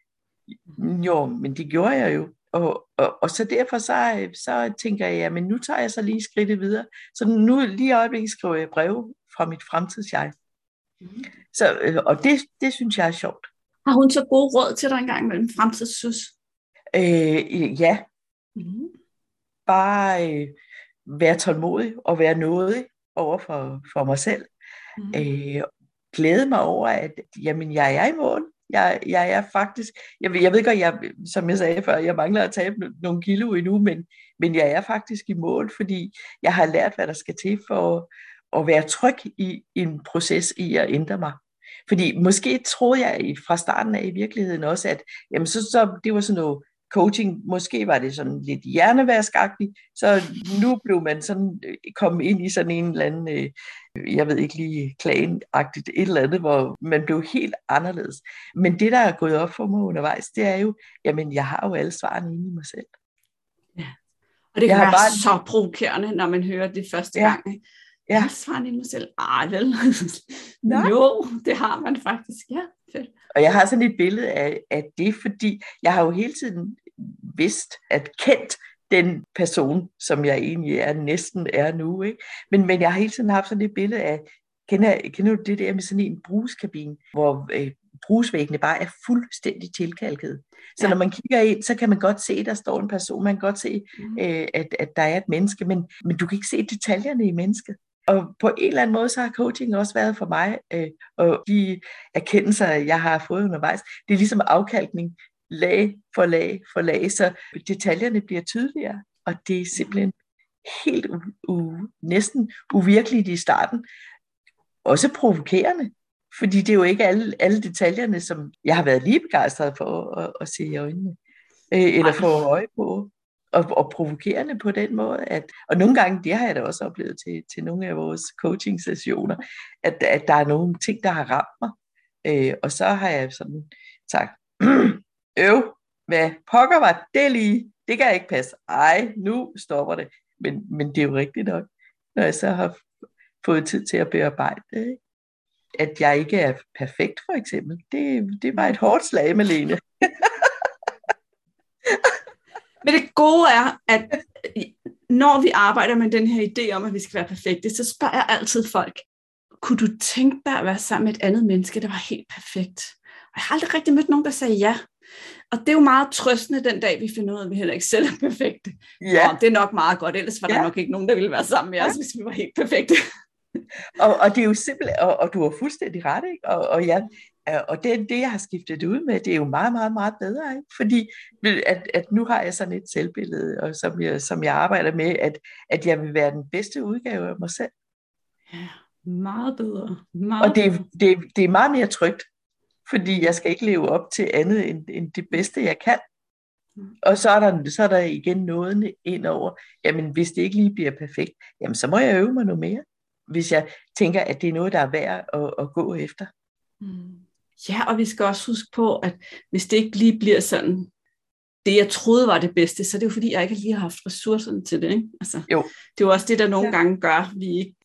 Jo, men det gjorde jeg jo. Og, og, og så derfor så, så tænker jeg, men nu tager jeg så lige skridtet videre. Så nu lige i øjeblikket skriver jeg breve fra mit fremtidsjeg. Mm. Så, øh, og det, det synes jeg er sjovt. Har hun så gode råd til dig engang mellem fremtidshus? Øh, ja. Mm. Bare øh, være tålmodig og være nådig over for, for mig selv. Mm. Øh, glæde mig over, at jamen, jeg er i mål. Jeg, jeg er faktisk, jeg, jeg ved godt, jeg, som jeg sagde før, jeg mangler at tabe nogle kilo endnu, men, men jeg er faktisk i mål, fordi jeg har lært, hvad der skal til for at være tryg i en proces i at ændre mig. Fordi måske troede jeg fra starten af i virkeligheden også, at jamen, så, så, det var sådan noget coaching, måske var det sådan lidt hjernevaskagtigt, så nu blev man sådan øh, kommet ind i sådan en eller anden, øh, jeg ved ikke lige, klanagtigt et eller andet, hvor man blev helt anderledes. Men det, der er gået op for mig undervejs, det er jo, jamen jeg har jo alle svarene inde i mig selv. Ja. Og det kan være bare... så provokerende, når man hører det første ja. gang. Ikke? Ja. Jeg svaret i mig selv. Ej, vel? Nej. Jo, det har man faktisk. Ja, fedt. Og jeg har sådan et billede af, at det fordi, jeg har jo hele tiden vidst, at kendt den person, som jeg egentlig er, næsten er nu. Ikke? Men, men jeg har hele tiden haft sådan et billede af, kender, kender du det der med sådan en bruskabine, hvor øh, brusvæggene bare er fuldstændig tilkalket. Så ja. når man kigger ind, så kan man godt se, at der står en person, man kan godt se, mm. øh, at, at der er et menneske, men, men du kan ikke se detaljerne i mennesket. Og på en eller anden måde, så har coaching også været for mig, øh, og de erkendelser, jeg har fået undervejs, det er ligesom afkalkning, lag for lag for lag, så detaljerne bliver tydeligere, og det er simpelthen helt u- u- næsten uvirkeligt i starten. Også provokerende, fordi det er jo ikke alle, alle detaljerne, som jeg har været lige begejstret for at, at se i øjnene, øh, eller få øje på og, og provokerende på den måde. At, og nogle gange, det har jeg da også oplevet til, til nogle af vores coaching-sessioner, at, at der er nogle ting, der har ramt mig. Øh, og så har jeg sådan sagt, øv, hvad pokker var det lige? Det kan ikke passe. Ej, nu stopper det. Men, men det er jo rigtigt nok, når jeg så har fået tid til at bearbejde det. At jeg ikke er perfekt, for eksempel. Det, det var et hårdt slag, Malene. Men det gode er, at når vi arbejder med den her idé om, at vi skal være perfekte, så spørger jeg altid folk, kunne du tænke dig at være sammen med et andet menneske, der var helt perfekt? Og jeg har aldrig rigtig mødt nogen, der sagde ja. Og det er jo meget trøstende den dag, vi finder ud af, at vi heller ikke selv er perfekte. Ja. Og det er nok meget godt, ellers var der ja. nok ikke nogen, der ville være sammen med os, ja. hvis vi var helt perfekte. og, og det er jo simpelthen, og, og du har fuldstændig ret, ikke? Og, og ja, og det, det, jeg har skiftet ud med, det er jo meget, meget, meget bedre, ikke? fordi at, at nu har jeg sådan et selvbillede, og som, jeg, som jeg arbejder med, at, at jeg vil være den bedste udgave af mig selv. Ja, meget bedre. Meget og det, det, det er meget mere trygt, fordi jeg skal ikke leve op til andet end, end det bedste, jeg kan. Mm. Og så er, der, så er der igen noget ind over, jamen hvis det ikke lige bliver perfekt, jamen så må jeg øve mig noget mere, hvis jeg tænker, at det er noget, der er værd at, at gå efter. Ja, og vi skal også huske på, at hvis det ikke lige bliver sådan, det jeg troede var det bedste, så det er jo fordi, jeg ikke lige har haft ressourcerne til det. Ikke? Altså, jo. Det er jo også det, der nogle ja. gange gør, at vi ikke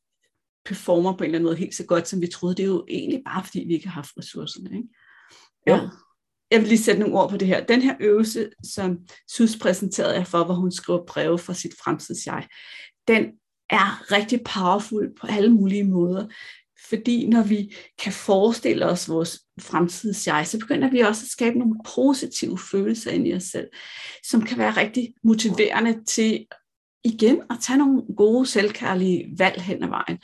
performer på en eller anden måde helt så godt, som vi troede. Det er jo egentlig bare, fordi vi ikke har haft ressourcerne. Ikke? Ja. ja. Jeg vil lige sætte nogle ord på det her. Den her øvelse, som Sus præsenterede jer for, hvor hun skriver breve fra sit fremtidsjeg, den er rigtig powerful på alle mulige måder. Fordi når vi kan forestille os vores fremtidige jeg, så begynder vi også at skabe nogle positive følelser ind i os selv, som kan være rigtig motiverende til igen at tage nogle gode, selvkærlige valg hen ad vejen.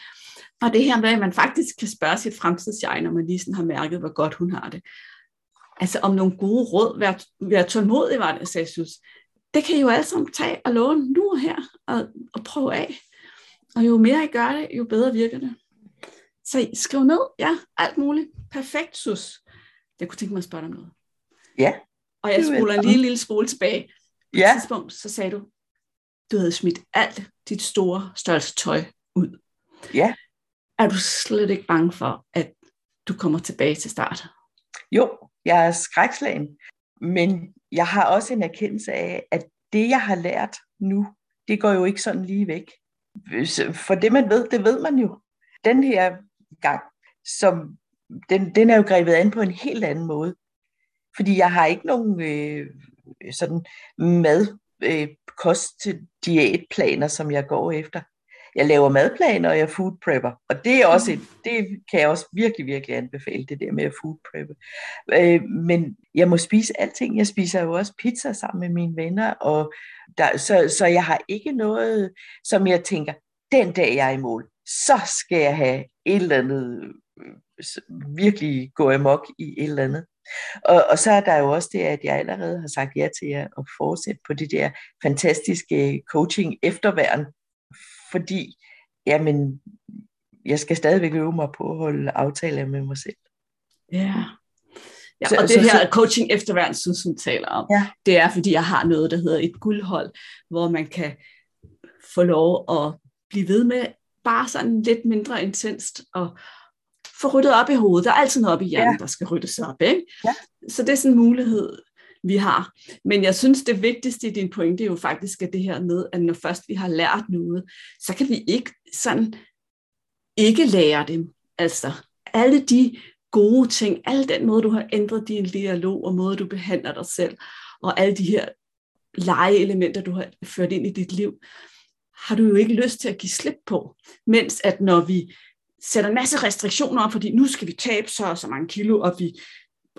Og det her med, at man faktisk kan spørge sit fremtidsjeg, når man lige sådan har mærket, hvor godt hun har det. Altså om nogle gode råd, vær, vær tålmodig, var det, sagde Sus. Det kan I jo alle sammen tage og låne nu og her, og, og prøve af. Og jo mere I gør det, jo bedre virker det. Så skriv ned, ja, alt muligt. Perfekt, sus. Jeg kunne tænke mig at spørge dig om noget. Ja. Og jeg spoler lige en lille spole tilbage. På ja. et tidspunkt, så sagde du, du havde smidt alt dit store størrelse tøj ud. Ja. Er du slet ikke bange for, at du kommer tilbage til start? Jo, jeg er skrækslagen. Men jeg har også en erkendelse af, at det, jeg har lært nu, det går jo ikke sådan lige væk. For det, man ved, det ved man jo. Den her gang, som den, den er jo grebet an på en helt anden måde. Fordi jeg har ikke nogen øh, sådan mad, øh, kost til diætplaner, som jeg går efter. Jeg laver madplaner, og jeg food prepper. Og det er også et, det kan jeg også virkelig, virkelig anbefale, det der med at food preppe. Øh, men jeg må spise alting. Jeg spiser jo også pizza sammen med mine venner, og der, så, så jeg har ikke noget, som jeg tænker, den dag jeg er i mål, så skal jeg have et eller andet, virkelig gå amok i et eller andet. Og, og så er der jo også det, at jeg allerede har sagt ja til at fortsætte på det der fantastiske coaching efterværen, fordi jamen, jeg skal stadigvæk øve mig på at holde aftaler med mig selv. Ja. Ja, og så, det så, her så, coaching efterværn, synes hun taler om, ja. det er, fordi jeg har noget, der hedder et guldhold, hvor man kan få lov at blive ved med bare sådan lidt mindre intenst og få ryddet op i hovedet. Der er altid noget op i hjernen, ja. der skal ryddes op. Ikke? Ja. Så det er sådan en mulighed, vi har. Men jeg synes, det vigtigste i din pointe er jo faktisk at det her med, at når først vi har lært noget, så kan vi ikke sådan ikke lære dem. Altså alle de gode ting, alle den måde, du har ændret din dialog, og måde, du behandler dig selv, og alle de her legeelementer, du har ført ind i dit liv, har du jo ikke lyst til at give slip på. Mens at når vi sætter en masse restriktioner op, fordi nu skal vi tabe så og så mange kilo, og vi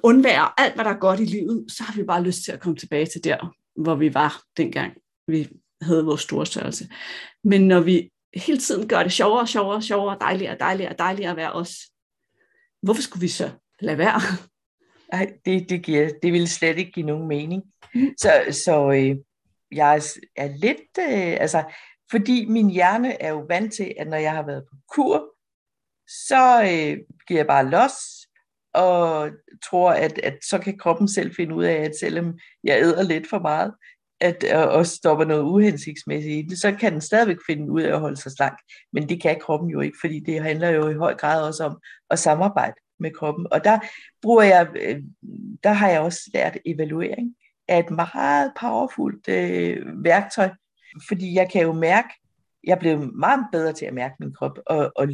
undværer alt, hvad der er godt i livet, så har vi bare lyst til at komme tilbage til der, hvor vi var dengang, vi havde vores store størrelse. Men når vi hele tiden gør det sjovere, sjovere, sjovere, dejligere, dejligere, dejligere at være os, hvorfor skulle vi så lade være? Nej, det, det, giver, det ville slet ikke give nogen mening. Mm. Så, så øh, jeg er lidt, øh, altså fordi min hjerne er jo vant til, at når jeg har været på kur, så øh, giver jeg bare los, og tror, at, at så kan kroppen selv finde ud af, at selvom jeg æder lidt for meget, at, og, og stopper noget uhensigtsmæssigt i det, så kan den stadigvæk finde ud af at holde sig slank. Men det kan kroppen jo ikke, fordi det handler jo i høj grad også om at samarbejde med kroppen. Og der bruger jeg, øh, der har jeg også lært evaluering af et meget powerfult øh, værktøj, fordi jeg kan jo mærke, jeg blev meget bedre til at mærke min krop, og, og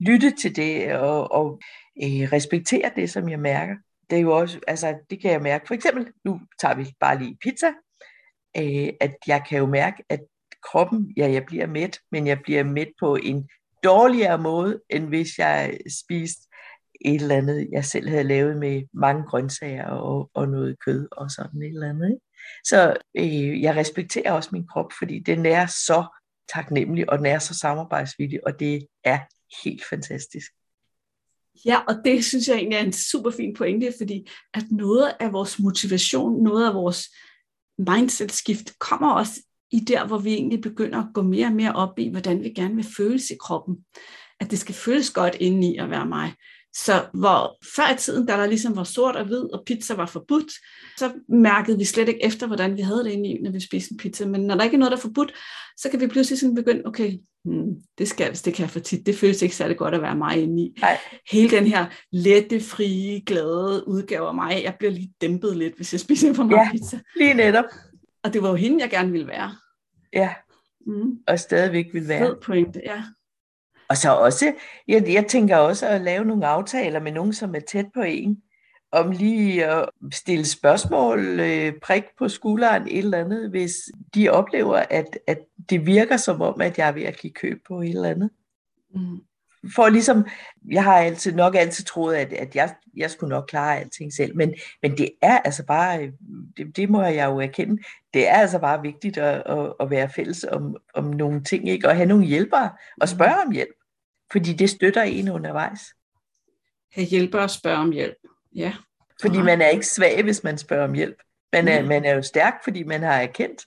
lytte til det, og, og øh, respektere det, som jeg mærker. Det er jo også, altså det kan jeg mærke, for eksempel, nu tager vi bare lige pizza, øh, at jeg kan jo mærke, at kroppen, ja, jeg bliver mæt, men jeg bliver mæt på en dårligere måde, end hvis jeg spiste et eller andet, jeg selv havde lavet med mange grøntsager og, og noget kød og sådan et eller andet. Ikke? Så øh, jeg respekterer også min krop, fordi den er så taknemmelig, og den er så samarbejdsvillig, og det er helt fantastisk. Ja, og det synes jeg egentlig er en super fin pointe, fordi at noget af vores motivation, noget af vores mindset-skift kommer også i der, hvor vi egentlig begynder at gå mere og mere op i, hvordan vi gerne vil føles i kroppen. At det skal føles godt indeni at være mig. Så hvor før i tiden, da der ligesom var sort og hvid, og pizza var forbudt, så mærkede vi slet ikke efter, hvordan vi havde det inde i, når vi spiste en pizza. Men når der ikke er noget, der er forbudt, så kan vi pludselig sådan begynde, okay, hmm, det skal hvis det kan jeg for tit. Det føles ikke særlig godt at være mig inde i. Nej. Hele den her lette, frie, glade udgave af mig, jeg bliver lige dæmpet lidt, hvis jeg spiser for meget ja, pizza. lige netop. Og det var jo hende, jeg gerne ville være. Ja, mm. og stadigvæk vil være. Fed pointe, ja. Og så også, jeg, jeg tænker også at lave nogle aftaler med nogen, som er tæt på en, om lige at stille spørgsmål, øh, prik på skulderen, et eller andet, hvis de oplever, at, at det virker som om, at jeg er ved at give køb på et eller andet. Mm. For ligesom, jeg har altid nok altid troet, at, at jeg, jeg skulle nok klare alting selv, men, men det er altså bare, det, det må jeg jo erkende, det er altså bare vigtigt at, at, at være fælles om, om nogle ting, ikke? og have nogle hjælpere, og spørge om hjælp. Fordi det støtter en undervejs. Have hjælper og spørge om hjælp. Ja. Fordi man er ikke svag, hvis man spørger om hjælp. Man er, mm. man er jo stærk, fordi man har erkendt,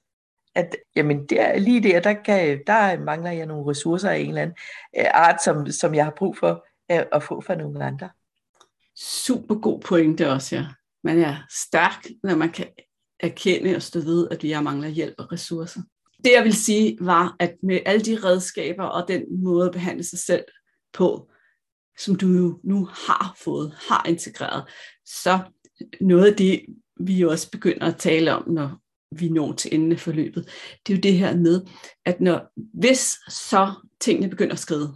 at jamen der, lige der, der, kan, der mangler jeg nogle ressourcer af en eller anden øh, art, som, som jeg har brug for øh, at få fra nogle andre. Super god pointe også, ja. Man er stærk, når man kan erkende og stå ved, at vi har mangler hjælp og ressourcer det jeg vil sige var, at med alle de redskaber og den måde at behandle sig selv på, som du jo nu har fået, har integreret, så noget af det, vi jo også begynder at tale om, når vi når til enden af forløbet, det er jo det her med, at når, hvis så tingene begynder at skride,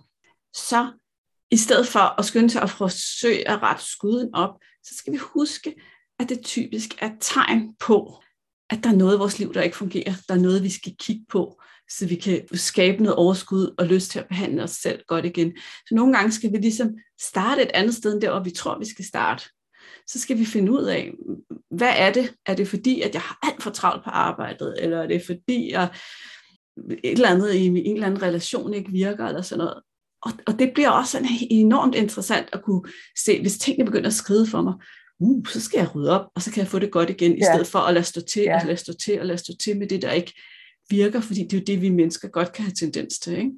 så i stedet for at skynde sig at forsøge at rette skuden op, så skal vi huske, at det typisk er tegn på, at der er noget i vores liv, der ikke fungerer. Der er noget, vi skal kigge på, så vi kan skabe noget overskud og lyst til at behandle os selv godt igen. Så nogle gange skal vi ligesom starte et andet sted end der, hvor vi tror, vi skal starte. Så skal vi finde ud af, hvad er det? Er det fordi, at jeg har alt for travlt på arbejdet, eller er det fordi, at et eller andet i en eller anden relation ikke virker, eller sådan noget. Og, og det bliver også sådan enormt interessant at kunne se, hvis tingene begynder at skride for mig, uh, så skal jeg rydde op, og så kan jeg få det godt igen, ja. i stedet for at lade stå til, ja. og lade stå til, og lade stå til med det, der ikke virker, fordi det er jo det, vi mennesker godt kan have tendens til. Ikke?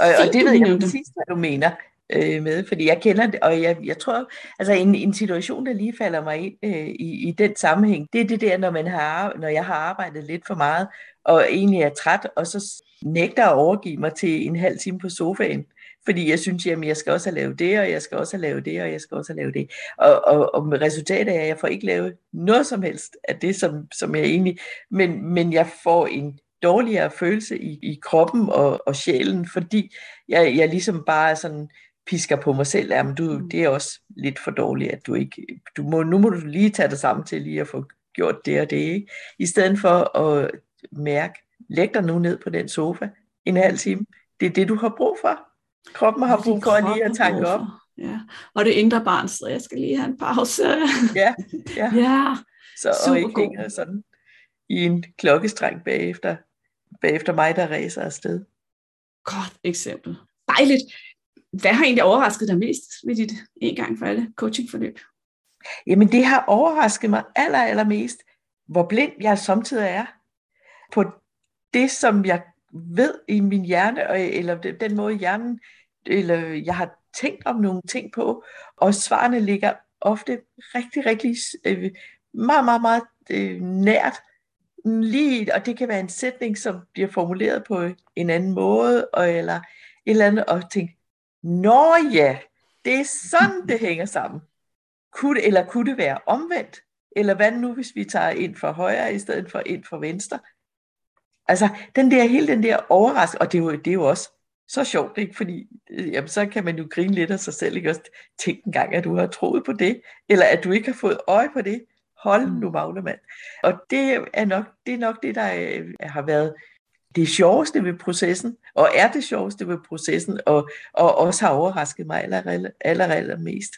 Og, og det ved jeg præcis, hvad du mener øh, med, fordi jeg kender det, og jeg, jeg tror, altså en, en situation, der lige falder mig ind øh, i, i den sammenhæng, det er det der, når, man har, når jeg har arbejdet lidt for meget, og egentlig er træt, og så nægter at overgive mig til en halv time på sofaen, fordi jeg synes, at jeg skal også have lavet det, og jeg skal også have lavet det, og jeg skal også have lavet det. Og, og, og med resultatet er, at jeg får ikke lavet noget som helst af det, som, som jeg egentlig... Men, men jeg får en dårligere følelse i, i kroppen og, og sjælen, fordi jeg, jeg ligesom bare sådan pisker på mig selv, jamen du, mm. det er også lidt for dårligt, at du ikke, du må, nu må du lige tage dig sammen til lige at få gjort det og det, ikke? i stedet for at mærke, læg dig nu ned på den sofa en halv time, det er det, du har brug for. Kroppen har brug for lige at tanke op. Ja. Og det indre barn så jeg skal lige have en pause. ja, ja. ja. Så og ikke hænger sådan i en klokkestreng bagefter, bagefter mig, der ræser afsted. Godt eksempel. Dejligt. Hvad har egentlig overrasket dig mest ved dit en gang for alle coachingforløb? Jamen det har overrasket mig aller, allermest, hvor blind jeg samtidig er på det, som jeg ved i min hjerne, eller den måde hjernen, eller jeg har tænkt om nogle ting på, og svarene ligger ofte rigtig, rigtig øh, meget, meget, meget øh, nært lige, og det kan være en sætning, som bliver formuleret på en anden måde, og, eller et eller andet, og tænke, nå ja, det er sådan, det hænger sammen. Kunne, eller kunne det være omvendt? Eller hvad nu, hvis vi tager ind for højre i stedet for ind for venstre? Altså, den der, hele den der overraskelse, og det er jo, det er jo også så sjovt, ikke? Fordi øh, jamen, så kan man jo grine lidt af sig selv, ikke? Også tænke en gang, at du har troet på det, eller at du ikke har fået øje på det. Hold mm. nu, Magnemand. Og det er nok det, er nok det der øh, har været det sjoveste ved processen, og er det sjoveste ved processen, og, og også har overrasket mig allerede, allerede mest.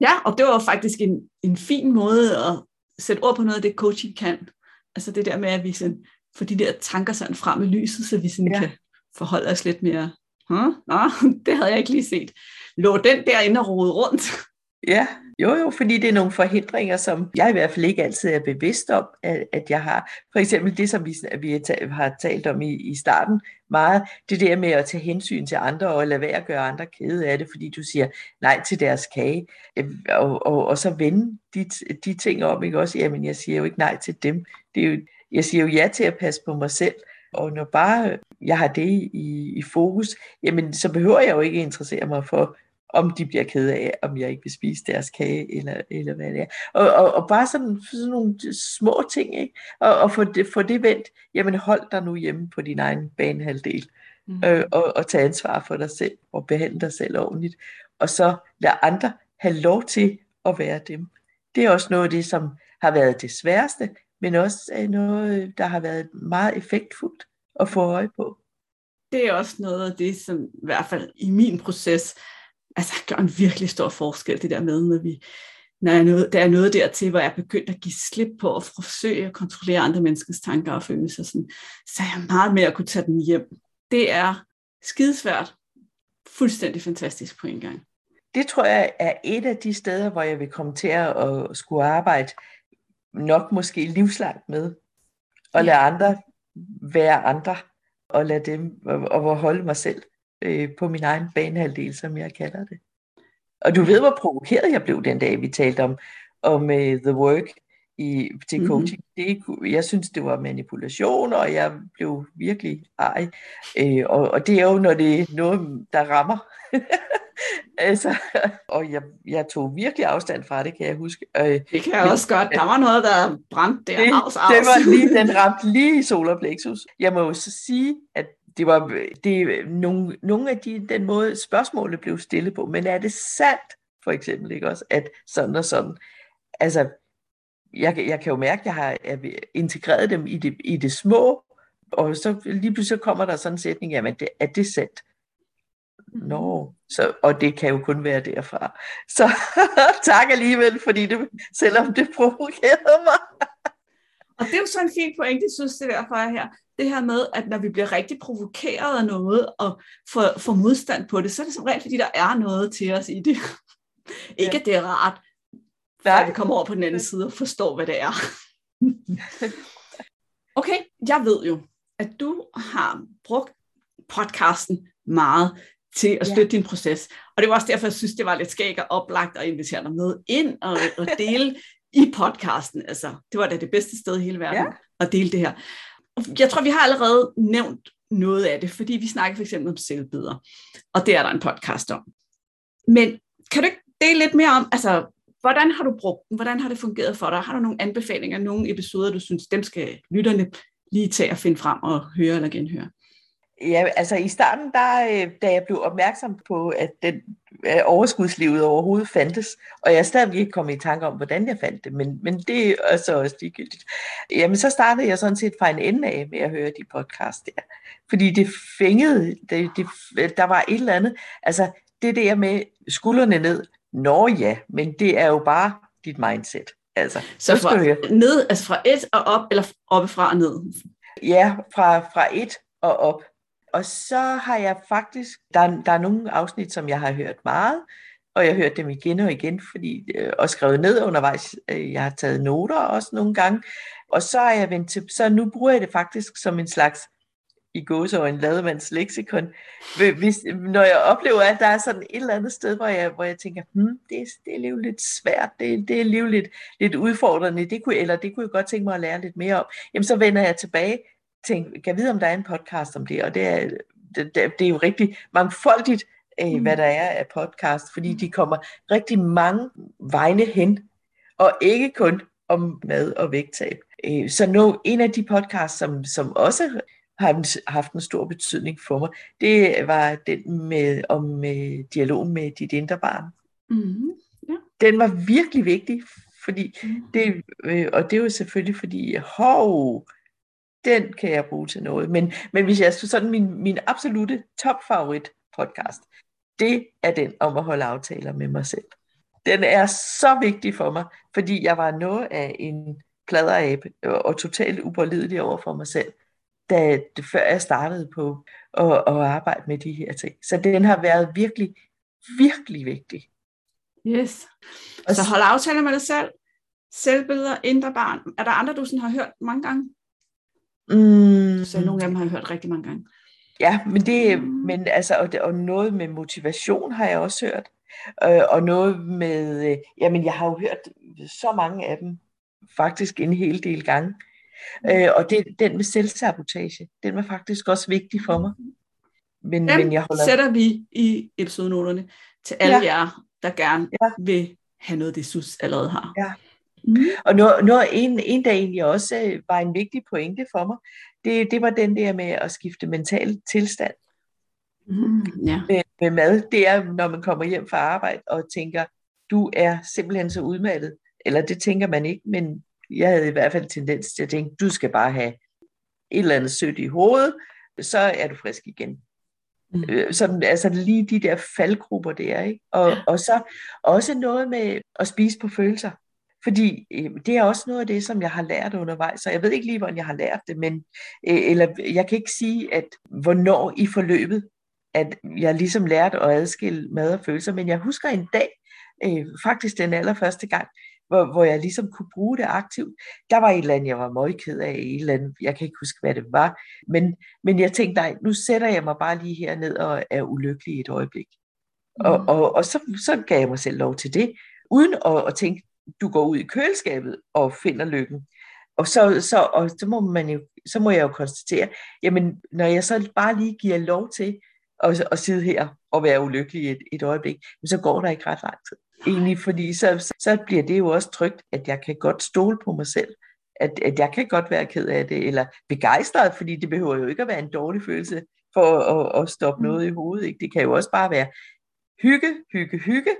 Ja, og det var faktisk en, en fin måde at sætte ord på noget af det, coaching kan. Altså det der med, at vi sådan, får de der tanker sådan frem i lyset, så vi sådan ja. kan forholde os lidt mere. Huh? Nå, det havde jeg ikke lige set. Lå den derinde og rode rundt? Ja, jo jo, fordi det er nogle forhindringer, som jeg i hvert fald ikke altid er bevidst om, at, at jeg har. For eksempel det, som vi, vi har talt om i, i starten meget, det der med at tage hensyn til andre og lade være at gøre andre kede af det, fordi du siger nej til deres kage, øhm, og, og, og så vende de, de ting om, ikke også? Jamen, jeg siger jo ikke nej til dem. Det er jo, jeg siger jo ja til at passe på mig selv, og når bare jeg har det i, i fokus, jamen så behøver jeg jo ikke interessere mig for, om de bliver ked af, om jeg ikke vil spise deres kage, eller, eller hvad det er. Og, og, og bare sådan, sådan nogle små ting, ikke? Og, og få, det, få det vendt, jamen hold dig nu hjemme på din egen banehalvdel, mm. øh, og, og tage ansvar for dig selv, og behandle dig selv ordentligt. Og så lad andre have lov til at være dem. Det er også noget af det, som har været det sværeste, men også noget, der har været meget effektfuldt at få øje på. Det er også noget af det, som i hvert fald i min proces altså, gør en virkelig stor forskel, det der med, når vi når jeg noget, der er noget dertil, hvor jeg er begyndt at give slip på at forsøge at kontrollere andre menneskers tanker og følelser, sådan, så er jeg meget mere at kunne tage dem hjem. Det er skidesvært, fuldstændig fantastisk på en gang. Det tror jeg er et af de steder, hvor jeg vil komme til at skulle arbejde nok måske livslangt med. Og lade andre være andre, og lade dem, og, og holde mig selv øh, på min egen banehalvdel, som jeg kalder det. Og du ved, hvor provokeret jeg blev den dag, vi talte om, om uh, The Work i, til mm-hmm. coaching. Det, jeg synes, det var manipulation, og jeg blev virkelig ej. Øh, og, og det er jo, når det er noget, der rammer. altså, og jeg, jeg tog virkelig afstand fra det, kan jeg huske. Øh, det kan jeg også godt. Der var noget, der brændte der. Det, aus, aus. det var lige, den ramte lige i solar plexus. Jeg må jo så sige, at det var det, nogle, nogle af de, den måde spørgsmålet blev stillet på, men er det sandt, for eksempel, ikke også, at sådan og sådan, altså, jeg, jeg kan jo mærke, at jeg har integreret dem i det, i det små, og så lige pludselig kommer der sådan en sætning, jamen, det, er det sandt? Nå, no. så, og det kan jo kun være derfra. Så tak alligevel, fordi det, selvom det provokerede mig. og det er jo sådan en fin pointe, synes det derfor er her det her med, at når vi bliver rigtig provokeret af noget, og får, får modstand på det, så er det som regel, fordi der er noget til os i det. Ikke at det er rart, at vi kommer over på den anden side og forstår, hvad det er. okay, jeg ved jo, at du har brugt podcasten meget til at støtte ja. din proces. Og det var også derfor, jeg synes, det var lidt skægt og oplagt at invitere dig med ind og, og dele i podcasten. Altså, det var da det bedste sted i hele verden ja. at dele det her jeg tror, vi har allerede nævnt noget af det, fordi vi snakker for eksempel om selvbilleder, og det er der en podcast om. Men kan du ikke dele lidt mere om, altså, hvordan har du brugt den? Hvordan har det fungeret for dig? Har du nogle anbefalinger, nogle episoder, du synes, dem skal lytterne lige tage og finde frem og høre eller genhøre? Ja, altså i starten, der, øh, da jeg blev opmærksom på, at den at overskudslivet overhovedet fandtes, og jeg stadig ikke kommet i tanke om, hvordan jeg fandt det, men, men det er altså også ligegyldigt. Jamen så startede jeg sådan set fra en ende af med at høre de podcast der, fordi det fængede, det, det, der var et eller andet, altså det der med skuldrene ned, nå ja, men det er jo bare dit mindset. Altså, så fra, ned, altså fra et og op, eller oppefra og ned? Ja, fra, fra et og op. Og så har jeg faktisk, der, der er nogle afsnit, som jeg har hørt meget, og jeg har hørt dem igen og igen, fordi, øh, og skrevet ned undervejs. Øh, jeg har taget noter også nogle gange. Og så er jeg vendt til, så nu bruger jeg det faktisk som en slags i gåseøjne lademands leksikon, hvis, når jeg oplever, at der er sådan et eller andet sted, hvor jeg, hvor jeg tænker, hmm, det, er, det er lidt svært, det, det er lidt, lidt udfordrende, det kunne, eller det kunne jeg godt tænke mig at lære lidt mere om, jamen så vender jeg tilbage, tænker, kan jeg vide, om der er en podcast om det, og det er, det, det er jo rigtig mangfoldigt, øh, mm. hvad der er af podcast, fordi de kommer rigtig mange vegne hen, og ikke kun om mad og vægttab. Øh, så nu, en af de podcasts, som, som også har haft en stor betydning for mig, det var den med, om øh, dialogen med dit indre barn. Mm, ja. Den var virkelig vigtig, fordi mm. det, øh, og det er jo selvfølgelig fordi, hov, den kan jeg bruge til noget. Men, men hvis jeg sådan min, min absolute topfavorit podcast, det er den om at holde aftaler med mig selv. Den er så vigtig for mig, fordi jeg var noget af en pladerabe og totalt upålidelig over for mig selv, da det, før jeg startede på at, at arbejde med de her ting. Så den har været virkelig, virkelig vigtig. Yes. Og så hold aftaler med dig selv. Selvbilleder, indre barn. Er der andre, du sådan har hørt mange gange? Mm. Så nogle af dem har jeg hørt rigtig mange gange. Ja, men det, mm. men altså, og, og noget med motivation har jeg også hørt. Øh, og noget med, øh, jamen jeg har jo hørt så mange af dem, faktisk en hel del gange. Øh, og det, den med selvsabotage, den var faktisk også vigtig for mig. Men, den men jeg holder... sætter vi i episodenoterne til alle ja. jer, der gerne ja. vil have noget, det sus allerede har. Ja. Mm. Og når, når en, en der egentlig også øh, var en vigtig pointe for mig, det, det var den der med at skifte mental tilstand. Mm, ja. med, med mad, det er, når man kommer hjem fra arbejde og tænker, du er simpelthen så udmattet. Eller det tænker man ikke, men jeg havde i hvert fald tendens til at tænke, du skal bare have et eller andet sødt i hovedet, så er du frisk igen. Mm. Øh, sådan, altså lige de der faldgrupper der, ikke? Og, ja. og så også noget med at spise på følelser. Fordi øh, det er også noget af det, som jeg har lært undervejs, så jeg ved ikke lige, hvordan jeg har lært det, men øh, eller jeg kan ikke sige, at hvornår i forløbet, at jeg ligesom lærte at adskille mad og følelser, men jeg husker en dag, øh, faktisk den allerførste gang, hvor, hvor jeg ligesom kunne bruge det aktivt. Der var et eller andet, jeg var møgked af, et eller andet, jeg kan ikke huske, hvad det var, men, men jeg tænkte, nej, nu sætter jeg mig bare lige herned og er ulykkelig et øjeblik. Mm. Og, og, og så, så gav jeg mig selv lov til det, uden at, at tænke, du går ud i køleskabet og finder lykken. Og så, så, og så, må man jo, så må jeg jo konstatere, jamen når jeg så bare lige giver lov til at, at sidde her og være ulykkelig et, et øjeblik, så går der ikke ret lang tid. Egentlig, fordi så, så bliver det jo også trygt, at jeg kan godt stole på mig selv. At, at jeg kan godt være ked af det, eller begejstret, fordi det behøver jo ikke at være en dårlig følelse for at, at stoppe mm. noget i hovedet. Ikke? Det kan jo også bare være hygge, hygge, hygge,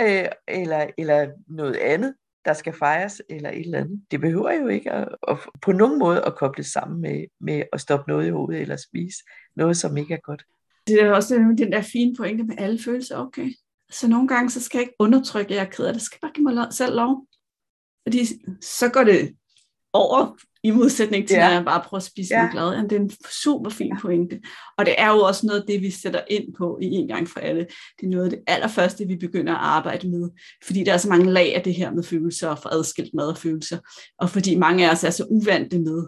øh, eller, eller noget andet, der skal fejres, eller et eller andet. Det behøver jo ikke at, at, på nogen måde at koble sammen med, med at stoppe noget i hovedet, eller spise noget, som ikke er godt. Det er også den der fine pointe med alle følelser, okay. Så nogle gange, så skal jeg ikke undertrykke, at jeg er ked af det. skal bare give mig selv lov. Fordi så går det over i modsætning til, ja. når jeg bare prøver at spise ja. glad. Jamen, det er en super fin pointe. Og det er jo også noget af det, vi sætter ind på i en gang for alle. Det er noget af det allerførste, vi begynder at arbejde med. Fordi der er så mange lag af det her med følelser og for adskilt mad og følelser. Og fordi mange af os er så uvante med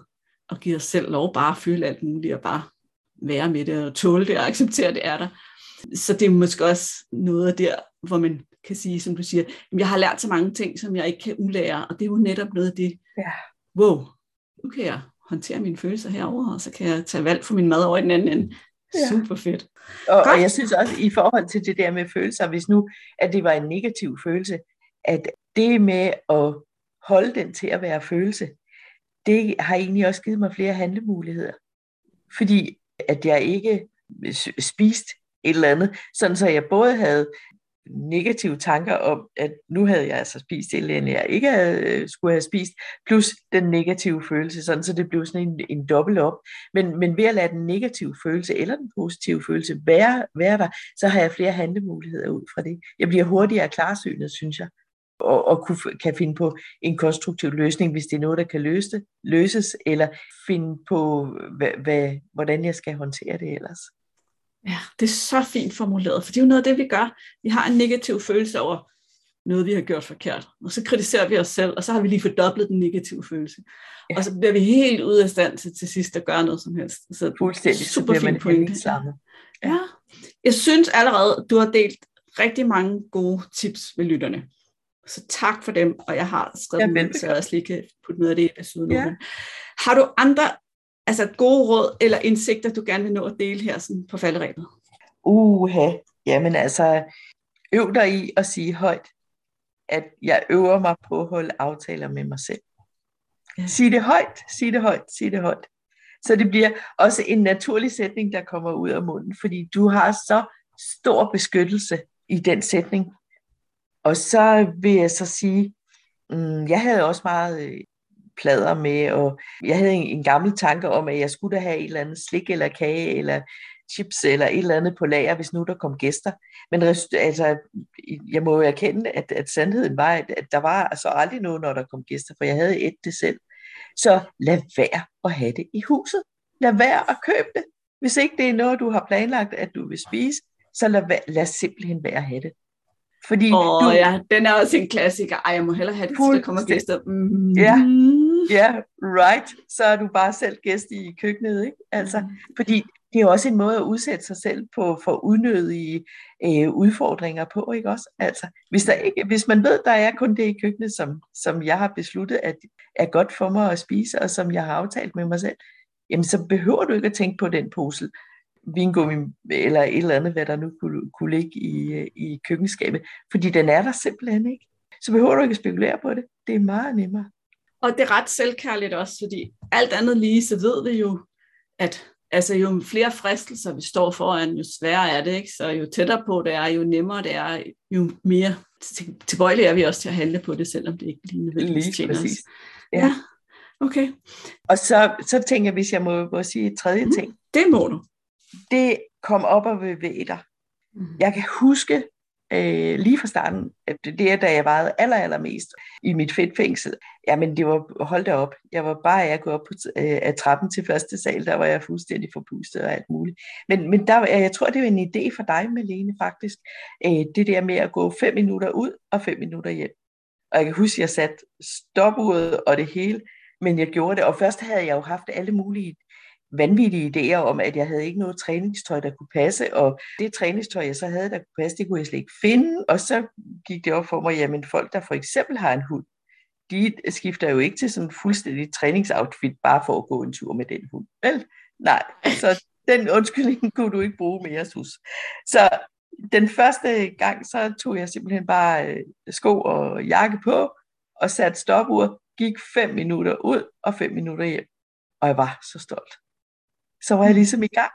at give os selv lov bare at føle alt muligt og bare være med det og tåle det og acceptere, det er der. Så det er måske også noget af der, hvor man kan sige, som du siger, jeg har lært så mange ting, som jeg ikke kan ulære, og det er jo netop noget af det, ja. Wow, nu kan jeg håndtere mine følelser herover, og så kan jeg tage valg for min mad over i den anden ende. Ja. Super fedt. Og, og jeg synes også, i forhold til det der med følelser, hvis nu, at det var en negativ følelse, at det med at holde den til at være følelse, det har egentlig også givet mig flere handlemuligheder. Fordi at jeg ikke spist et eller andet, sådan så jeg både havde negative tanker om, at nu havde jeg altså spist det, eller jeg ikke havde, øh, skulle have spist, plus den negative følelse, sådan så det blev sådan en, en dobbelt op. Men, men ved at lade den negative følelse eller den positive følelse være, være der, så har jeg flere handlemuligheder ud fra det. Jeg bliver hurtigere klarsynet, synes jeg, og, og kunne, kan finde på en konstruktiv løsning, hvis det er noget, der kan løse det, løses, eller finde på, øh, hvad, hvad, hvordan jeg skal håndtere det ellers. Ja, det er så fint formuleret, for det er jo noget af det, vi gør. Vi har en negativ følelse over noget, vi har gjort forkert. Og så kritiserer vi os selv, og så har vi lige fordoblet den negative følelse. Ja. Og så bliver vi helt ude af stand til til sidst at gøre noget som helst. Så Fuldstændig, super så fin pointe. Sammen. Ja. ja. Jeg synes allerede, du har delt rigtig mange gode tips med lytterne. Så tak for dem, og jeg har skrevet ja, dem, så jeg også lige kan putte noget af det i episoden. Ja. Har du andre altså gode råd eller indsigter, du gerne vil nå at dele her sådan på falderæbet? Uha, jamen altså, øv dig i at sige højt, at jeg øver mig på at holde aftaler med mig selv. Ja. Sig det højt, sig det højt, sig det højt. Så det bliver også en naturlig sætning, der kommer ud af munden, fordi du har så stor beskyttelse i den sætning. Og så vil jeg så sige, mm, jeg havde også meget øh, plader med, og jeg havde en, en gammel tanke om, at jeg skulle da have et eller andet slik eller kage eller chips eller et eller andet på lager, hvis nu der kom gæster. Men altså, jeg må jo erkende, at, at sandheden var, at, at der var altså aldrig noget, når der kom gæster, for jeg havde et det selv. Så lad være at have det i huset. Lad være at købe det. Hvis ikke det er noget, du har planlagt, at du vil spise, så lad, lad simpelthen være at have det. Fordi oh, du... ja, den er også en klassiker. Ej, jeg må hellere have det, til der kommer gæster. Mm. Ja, ja, right. Så er du bare selv gæst i køkkenet, ikke? Altså, mm. fordi det er også en måde at udsætte sig selv på for unødige øh, udfordringer på, ikke også? Altså, hvis, der ikke, hvis man ved, der er kun det i køkkenet, som, som jeg har besluttet, at er godt for mig at spise, og som jeg har aftalt med mig selv, jamen så behøver du ikke at tænke på den pose vingummi eller et eller andet, hvad der nu kunne, kunne ligge i, i køkkenskabet, fordi den er der simpelthen ikke. Så behøver du ikke at spekulere på det. Det er meget nemmere. Og det er ret selvkærligt også, fordi alt andet lige, så ved vi jo, at altså jo flere fristelser vi står foran, jo sværere er det, ikke? Så jo tættere på det er, jo nemmere det er, jo mere tilbøjelige er vi også til at handle på det, selvom det ikke lige nødvendigvis tjener os. Ja. ja. Okay. Og så, så tænker jeg, hvis jeg må, må sige et tredje mm, ting. Det må du. Det kom op og bevæge dig. Mm. Jeg kan huske, øh, lige fra starten, det er da jeg vejede aller, allermest i mit fedtfængsel, jamen det var, hold da op, jeg var bare, jeg kunne op på, øh, af trappen til første sal, der var jeg fuldstændig forpustet og alt muligt. Men, men der, jeg tror, det var en idé for dig, Malene, faktisk, øh, det der med at gå fem minutter ud og fem minutter hjem. Og jeg kan huske, at jeg satte stopuret og det hele, men jeg gjorde det. Og først havde jeg jo haft alle mulige vanvittige idéer om, at jeg havde ikke noget træningstøj, der kunne passe, og det træningstøj, jeg så havde, der kunne passe, det kunne jeg slet ikke finde, og så gik det op for mig, jamen folk, der for eksempel har en hund, de skifter jo ikke til sådan en fuldstændig træningsoutfit, bare for at gå en tur med den hund. Vel? Nej, så den undskyldning kunne du ikke bruge mere, sus. Så den første gang, så tog jeg simpelthen bare øh, sko og jakke på, og satte stopur, gik fem minutter ud og fem minutter hjem. Og jeg var så stolt så var jeg ligesom i gang.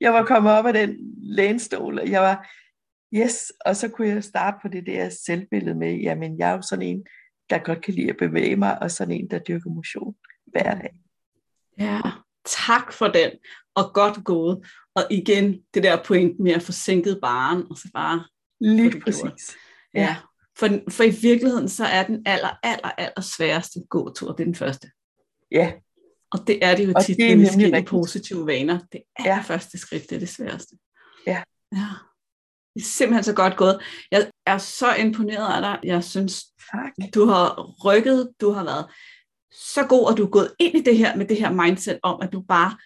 Jeg var kommet op af den lænestol, og jeg var, yes, og så kunne jeg starte på det der selvbillede med, jamen jeg er jo sådan en, der godt kan lide at bevæge mig, og sådan en, der dyrker motion hver dag. Ja, tak for den, og godt gået. Og igen, det der point med at få sænket baren, og så bare Lige præcis. Ja. ja. For, for i virkeligheden, så er den aller, aller, aller sværeste gåtur, det er den første. Ja, og det er det jo og tit, når vi skal i positive vaner. Det er ja. det første skridt, det er det sværeste. Ja. ja. Det er simpelthen så godt gået. Jeg er så imponeret af dig. Jeg synes, tak. du har rykket, du har været så god, og du er gået ind i det her med det her mindset om, at du bare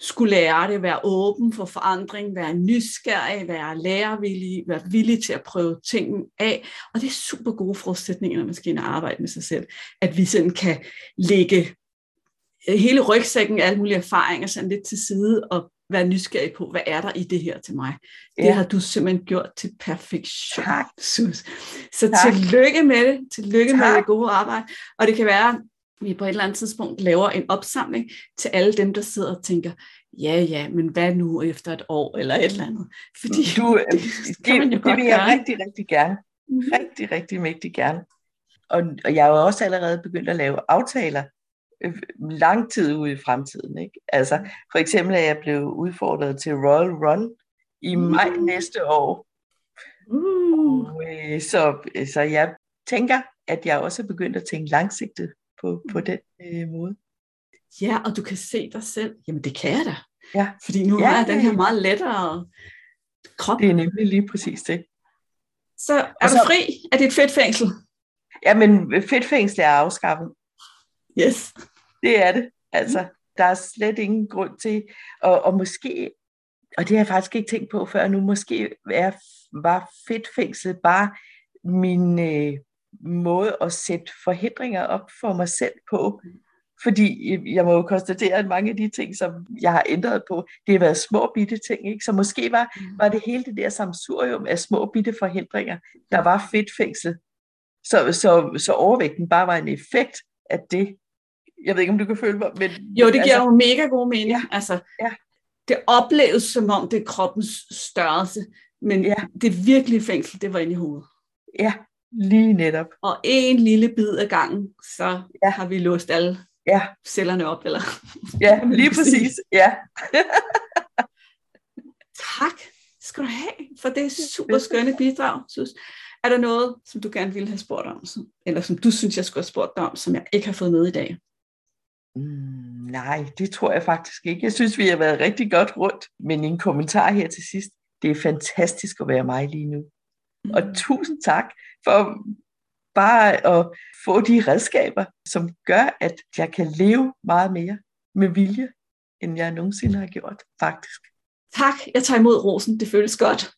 skulle lære det, være åben for forandring, være nysgerrig, være lærevillig, være villig til at prøve ting af. Og det er super gode forudsætninger, når man skal ind og arbejde med sig selv, at vi sådan kan lægge hele rygsækken af alle mulige erfaringer sådan lidt til side og være nysgerrig på, hvad er der i det her til mig. Ja. Det har du simpelthen gjort til perfektion, tak. Sus. Så tak. tillykke med det. Tillykke tak. med det gode arbejde. Og det kan være, at vi på et eller andet tidspunkt laver en opsamling til alle dem, der sidder og tænker, ja, ja, men hvad nu efter et år eller et eller andet? Fordi du, det, det, kan man jo det godt vil jeg gøre. rigtig, rigtig gerne. Mm-hmm. Rigtig, rigtig mægtig gerne. Og, og jeg har jo også allerede begyndt at lave aftaler Øh, lang tid ude i fremtiden. Ikke? Altså, mm. for eksempel er jeg blevet udfordret til Royal Run i maj mm. næste år. Mm. Og, øh, så, så jeg tænker, at jeg også er begyndt at tænke langsigtet på, på den øh, måde. Ja, og du kan se dig selv. Jamen det kan jeg da. Ja. Fordi nu ja, har jeg den her meget lettere krop. Det er nemlig lige præcis det. Så er så, du fri af dit fedtfængsel? Ja, men fedtfængsel er afskaffet. Yes. Det er det. Altså, der er slet ingen grund til, og, og måske, og det har jeg faktisk ikke tænkt på før nu, måske er, var fedtfængsel bare min øh, måde at sætte forhindringer op for mig selv på, fordi jeg må jo konstatere, at mange af de ting, som jeg har ændret på, det har været små bitte ting. Ikke? Så måske var, mm. var det hele det der samsurium af små bitte forhindringer, der var fedt fængsel. Så, så, så overvægten bare var en effekt af det. Jeg ved ikke, om du kan føle mig, men... Jo, det giver altså, jo mega god mening. Ja, altså, ja. Det opleves som om, det er kroppens størrelse, men ja. det virkelige fængsel, det var inde i hovedet. Ja, lige netop. Og en lille bid af gangen, så ja. har vi låst alle ja. cellerne op. Eller? Ja, lige præcis. Ja. tak skal du have for det super skønne bidrag, Sus. Er der noget, som du gerne ville have spurgt om, eller som du synes, jeg skulle have spurgt dig om, som jeg ikke har fået med i dag? Mm, nej, det tror jeg faktisk ikke. Jeg synes, vi har været rigtig godt rundt. Men en kommentar her til sidst. Det er fantastisk at være mig lige nu. Mm. Og tusind tak for bare at få de redskaber, som gør, at jeg kan leve meget mere med vilje, end jeg nogensinde har gjort, faktisk. Tak, jeg tager imod rosen. Det føles godt.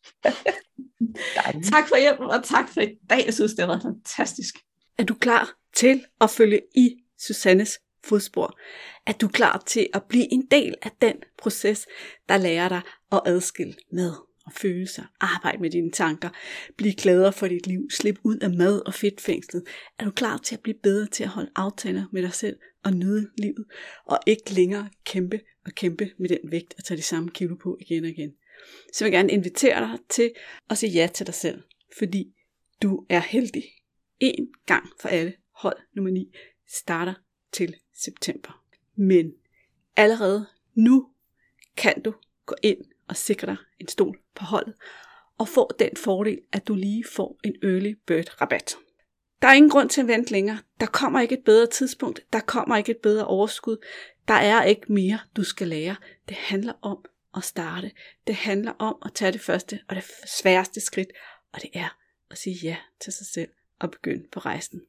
tak for hjælpen, og tak for i dag. Jeg synes, det har været fantastisk. Er du klar til at følge i Susannes fodspor? Er du klar til at blive en del af den proces, der lærer dig at adskille med og følelser, arbejde med dine tanker, blive gladere for dit liv, slip ud af mad og fedtfængslet. Er du klar til at blive bedre til at holde aftaler med dig selv og nyde livet, og ikke længere kæmpe og kæmpe med den vægt at tage de samme kilo på igen og igen? Så jeg vil gerne invitere dig til at sige ja til dig selv, fordi du er heldig. En gang for alle, hold nummer 9, starter til september. Men allerede nu kan du gå ind og sikre dig en stol på holdet, og få den fordel, at du lige får en early bird rabat. Der er ingen grund til at vente længere. Der kommer ikke et bedre tidspunkt. Der kommer ikke et bedre overskud. Der er ikke mere, du skal lære. Det handler om at starte. Det handler om at tage det første og det sværeste skridt, og det er at sige ja til sig selv og begynde på rejsen.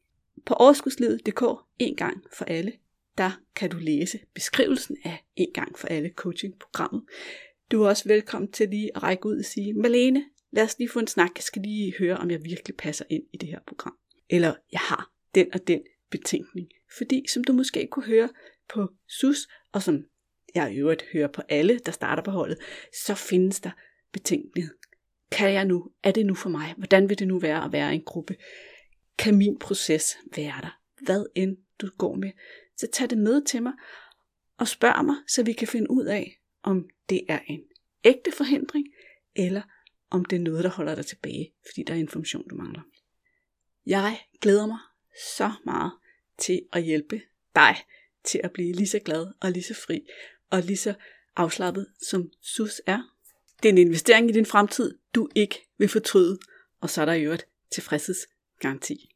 På overskudslivet.dk en gang for alle, der kan du læse beskrivelsen af en gang for alle coachingprogrammet. Du er også velkommen til lige at række ud og sige, Malene, lad os lige få en snak, jeg skal lige høre, om jeg virkelig passer ind i det her program. Eller jeg har den og den betænkning. Fordi som du måske kunne høre på SUS, og som jeg i øvrigt hører på alle, der starter på holdet, så findes der betænkning. Kan jeg nu? Er det nu for mig? Hvordan vil det nu være at være i en gruppe? Kan min proces være der? Hvad end du går med, så tag det med til mig og spørg mig, så vi kan finde ud af, om det er en ægte forhindring, eller om det er noget, der holder dig tilbage, fordi der er information, du mangler. Jeg glæder mig så meget til at hjælpe dig til at blive lige så glad og lige så fri og lige så afslappet, som SUS er. Det er en investering i din fremtid, du ikke vil fortryde, og så er der i øvrigt tilfredshedsgaranti.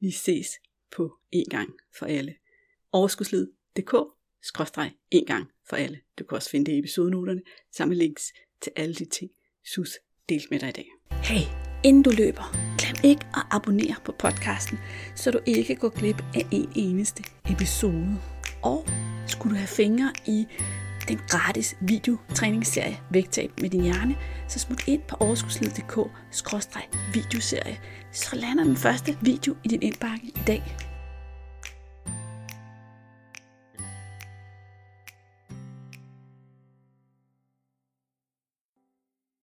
Vi ses på en gang for alle. Overskudslid.dk skråstreg en gang for alle. Du kan også finde det i episodenoterne, sammen med links til alle de ting, Sus delte med dig i dag. Hey, inden du løber, glem ikke at abonnere på podcasten, så du ikke går glip af en eneste episode. Og skulle du have fingre i den gratis videotræningsserie Vægtab med din hjerne, så smut ind på overskudslid.dk videoserie, så lander den første video i din indbakke i dag.